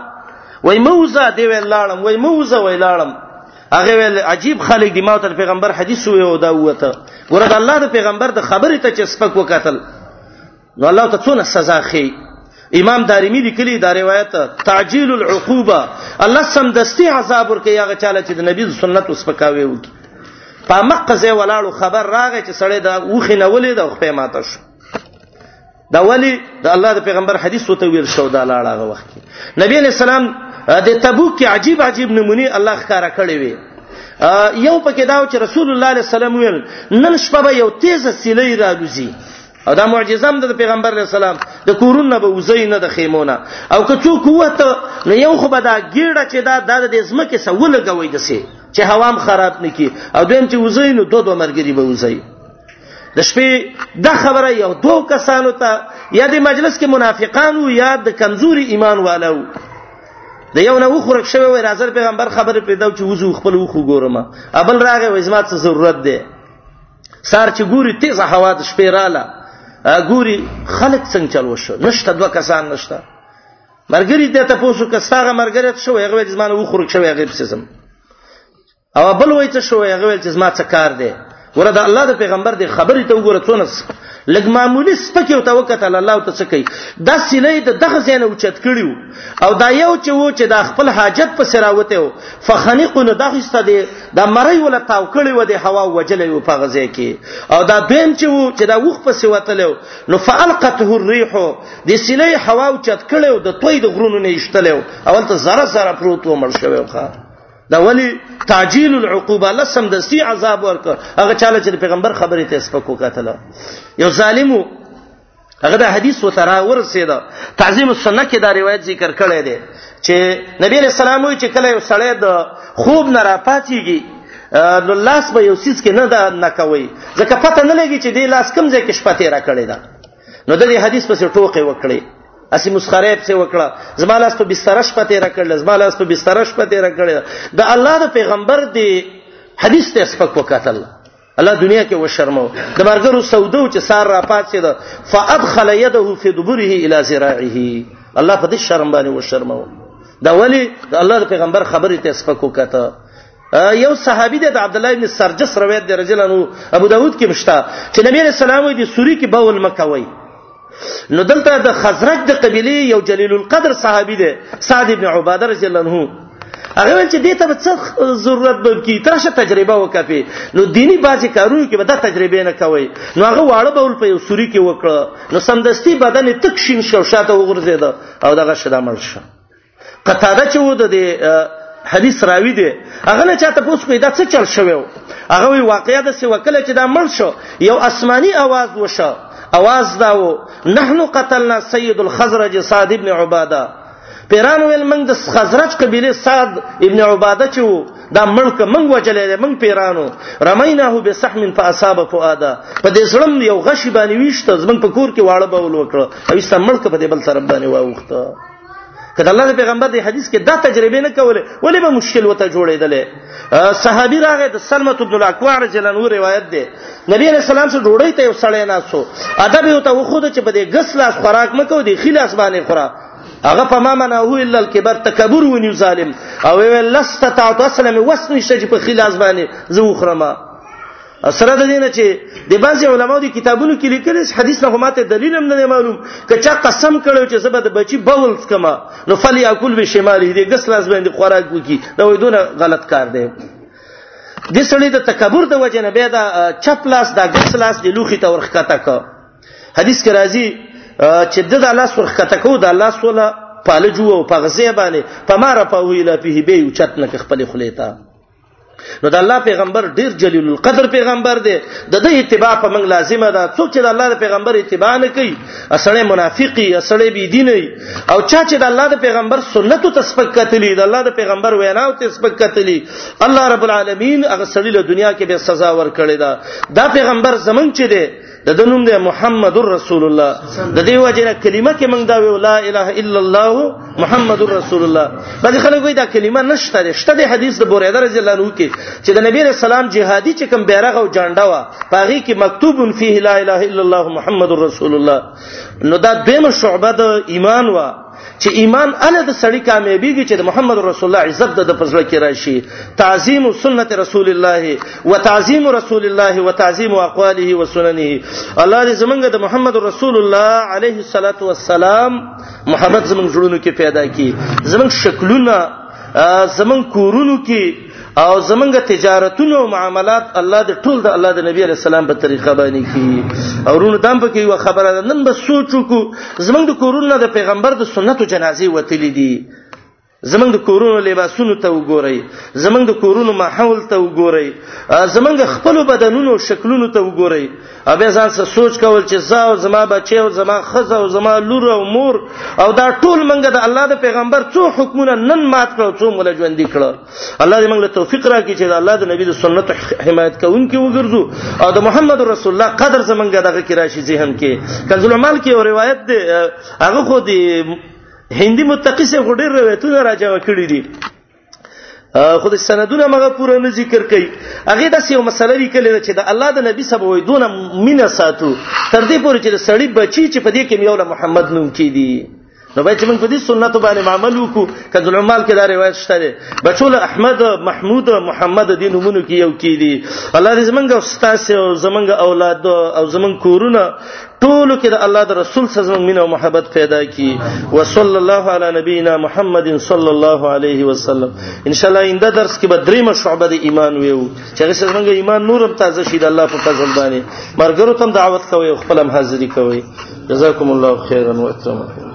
وای موزه دی ویل لاړم وای موزه وای لاړم هغه ویل عجیب خلک دی ما تر پیغمبر حدیث وی او دا وته ګوره د الله د پیغمبر د خبرې ته چې سپک وکتل نو الله ته څونه سزا خي امام دارمی لیکلی دا روایت تعجیل العقوبه الله سم دستی عذاب ورکه یغه چاله چې د نبی سنت اوس پکاوي وکي په مقزه ولاړو خبر راغی چې سړی دا وخه نه ولید او خپې ماته شو دا ولی د الله د پیغمبر حدیث وته ویل شو دا لاړه هغه وخت کې نبی علی السلام د تبوک کې عجیب عجیب نمونی الله ښکارا کړی وی یو پکې دا چې رسول الله علیه السلام ویل نن شپه به یو تیز سیلی راګوزی او دا معجزه هم د پیغمبر علی السلام د کورون نه به وزي نه د خیمونه او که څوک وته نو یو خو به دا ګیړه چې دا د دې زمکه سوله غوي دسي چې هوام خراب نکي او دویم چې وزي نو دوه دوه مرګري به وزي د شپې د خبره یو دوه کسانو ته یا د مجلس کې منافقانو یا د کمزوري ایمان والو د یو نه وخورک شوی وای راځل پیغمبر خبره پیدا چې وزو خپل وخو ګورم ابل راغې وای زما څه ضرورت دی سار چې ګوري تیزه هوا د شپې رااله ګوري خلک څنګه چل وشو نشته دوه کسان نشته مرګری د تاسو کساغه مرګریت شو هغه ځمانه وخورک شوی هغه پسې زم او بل وای څه شو هغه ویل چې زما څه کار دی ګوره د الله د پیغمبر د خبرې ته وګوره څونه لګ معمولی سپکه او توکل الله ته څه کوي دا سلی د دغه زین او چت کړیو او دا یو چې وو چې د خپل حاجت په سراوته او فخنق نو دغه است دی دا مری ولا تاو کړی و د هوا وجلې او په غزه کې او دا دویم چې وو چې دا وخ په سیوتلو نو فالقته الريح د سلی هوا او چت کړیو د توي د غرونو نه ایشتلو اول ته زره زره پروت و مړ شوی خو دا ولی تعجیل العقوبه لسم د سی عذاب ورک هغه چاله چې پیغمبر خبرې ته سپکو کتل یو ظالمو هغه د حدیث وترا ورسېده تعظیم السنه کې دا روایت ذکر کړی دی چې نبی علیہ السلام وی چې کله یو سړی د خوب نه راپاتېږي نو لاس به یو سیس کې نه دا نکوي ځکه پته نه لګي چې دی لاس کم ځای کې شپه تیرا کړی ده نو د دې حدیث پسې ټوکې وکړي اسی مسخره په وکړه زما لاس په بستر شپه تیر کړل زما لاس په بستر شپه تیر کړل د الله د پیغمبر دی حدیث ته سپک وکتل الله دنیا کې وشرمو د مرګرو سودو چې سار را پات شه ده فادخل يده في دبره الى ذراعه الله په دې شرم باندې وشرمو دا ولی د الله د پیغمبر خبرې ته سپک وکړه یو صحابي د عبد الله بن سرجس روایت دی رضی الله عنه ابو داود کې مشتا چې نبی رسول الله وایي د سوري کې بول مکوي نو دلته د خزرج د قبيله یو جلیل القدر صحابي دی سعد ابن عباده رضی الله عنه هغه ول چې دې ته څه ضرورت به کی ترشه تجربه وکړي نو دینی بازي کارونه کې به دا تجربه نه کوي نو هغه واړه به ول په یو سوري کې وکړه نو سمدستي بدن تک شین شوشاته وغورځید او دغه شدامل شو قتاده چې و د حدیث راوی دی هغه نه چاته پوس کوي دا څه چل شوی هغه وی واقعیا د څه وکړه چې دا مړ شو یو آسماني आवाज وشو आवाज دا و نحنو قتلنا سید الخزرج صاد ابن عباده پیران ویل موږ د خزرج قبيله صاد ابن عباده چې وو دا ملک موږ وجلې موږ پیرانو رمیناه بسحم فاصاب فؤاده په دې ظلم یو غشي باندې ویشته زمنګ په کور کې واړه بول وکړه او یې سم ملک په دې بل سره باندې واوخته که د الله د پیغمبر د حدیث کې دا تجربه نه کوله ولې به مشکل وته جوړېدلې صحابي راغی د سلمۃ بن الاکوع رضی الله عنه روایت ده نبی علیہ السلام سره ډوړی ته یو سړی ناسو ادب یو ته وخود چې په دې غس لاس خوراک مکو دی خلاص باندې خورا هغه په ما منه هو الا الكبر تکبر ونی ظالم او ویل لست تعت اسلم وسنی شج په خلاص باندې زه وخرمه سره د دې نه چې د بعضي علماو د کتابونو کې لیکل چې حدیث نه ماته دلیل هم نه معلوم که چا قسم کړو چې زبر د بچي بول کما نو فلی اکل به شماله دې ګس لاس باندې خوراک وکي دا وې دونه غلط کار دی د سړي د تکبر د وجه نه بیا دا چپ لاس دا ګس لاس د لوخي ته ورخکته کو حدیث کې راځي چې د الله سره ورخکته کو د الله سره پالجو او پغزه باندې پماره پویلا په هی به چت نه خپل خلیتا نو د الله پیغمبر ډیر جلیل القدر پیغمبر دی د دې اتباع په موږ لازمه ده څوک چې د الله د پیغمبر اتباع نه کوي اصله منافقي اصله بی دین او چا چې د الله د پیغمبر سنتو ته سپک کتلی د الله د پیغمبر ویناو ته سپک کتلی الله رب العالمین هغه سړي له دنیا کې به سزا ورکړي دا دا پیغمبر زمنګ چې دی د د نوم دی محمد رسول الله د دې وجنه کلمه کې موږ دا ویو لا اله الا الله محمد رسول الله بعضی خلک وایي دا کلمه نشته ده شته د حدیث د بوریده رضی الله عنه کې چې د نبی رسول الله جهادي چې کوم بیرغ او جانډه وا پاغي کې مکتوب فيه لا اله الا الله محمد رسول الله نو دا دیمه شعبه د ایمان وا چې ایمان اله د سړی کامیابیږي چې د محمد رسول الله عزت د پزړه کې راشي تعظیم سنت رسول الله وتعظیم رسول الله وتعظیم اقواله وسننه الله دې زمونږ د محمد رسول الله علیه الصلاۃ والسلام محبت زمونږ جوړونو کې پیدا کړي زمونږ شکلونه زمونږ کورونو کې او زمونږ تجارتونه او معاملات الله د ټول د الله د نبی علی السلام په طریقه باندې کی او رونو دام په کې یو خبره ده نن به سوچو کو زمونږ د کورونو د پیغمبر د سنتو جنازې وتلې دي زمنګ د کورونو لباسونو ته وګورئ زمنګ د کورونو ماحول ته وګورئ زمنګ خپل بدنونو شکلونو ته وګورئ او بیا ځان سره سوچ کول چې زه او زما بچي او زما خزه او زما لور او مور او دا ټول منګه د الله د پیغمبر څو حکمونه نن مات کړو څو مولا ژوند کړو الله دې موږ له توفیق راکړي چې د الله د نبی د سنت حمایت کوونکي وګرځو او د محمد رسول الله قدر زمونږ دغه کې راشي ذهن کې کنز المال کې یو روایت دی هغه خو دی هندي متقی سه غډیر روایتونه راځي کړی دي خو د سندونه مغه پوره نه ذکر کوي هغه د یو مسله لیکل چې د الله د نبی سبا وې دونه مینا ساتو تر دې پورې چې د سړی بچی چې په دې کې یو محمد نوم کې دی نو باید موږ په دې سنت باندې عمل وکړو کله العمال کې دا روایت شته ده بچول احمد محمود محمد د نمونه کې یو کې دي الله دې زمونږ استاد او زمونږ اولاد او زمونږ کورونه ټولو کې د الله د رسول صلی الله علیه وسلم مینه او محبت پیدا کی وصلی الله علی نبینا محمد صلی الله علیه وسلم ان شاء الله اینده درس کې به دریمه شعبه د ایمان ویو چې هغه څنګه ایمان نورم تازه شي د الله په فضل باندې مرګرو تم دعوت کوي او خپل هم حاضری کوي جزاکم الله خیرا و اکرمکم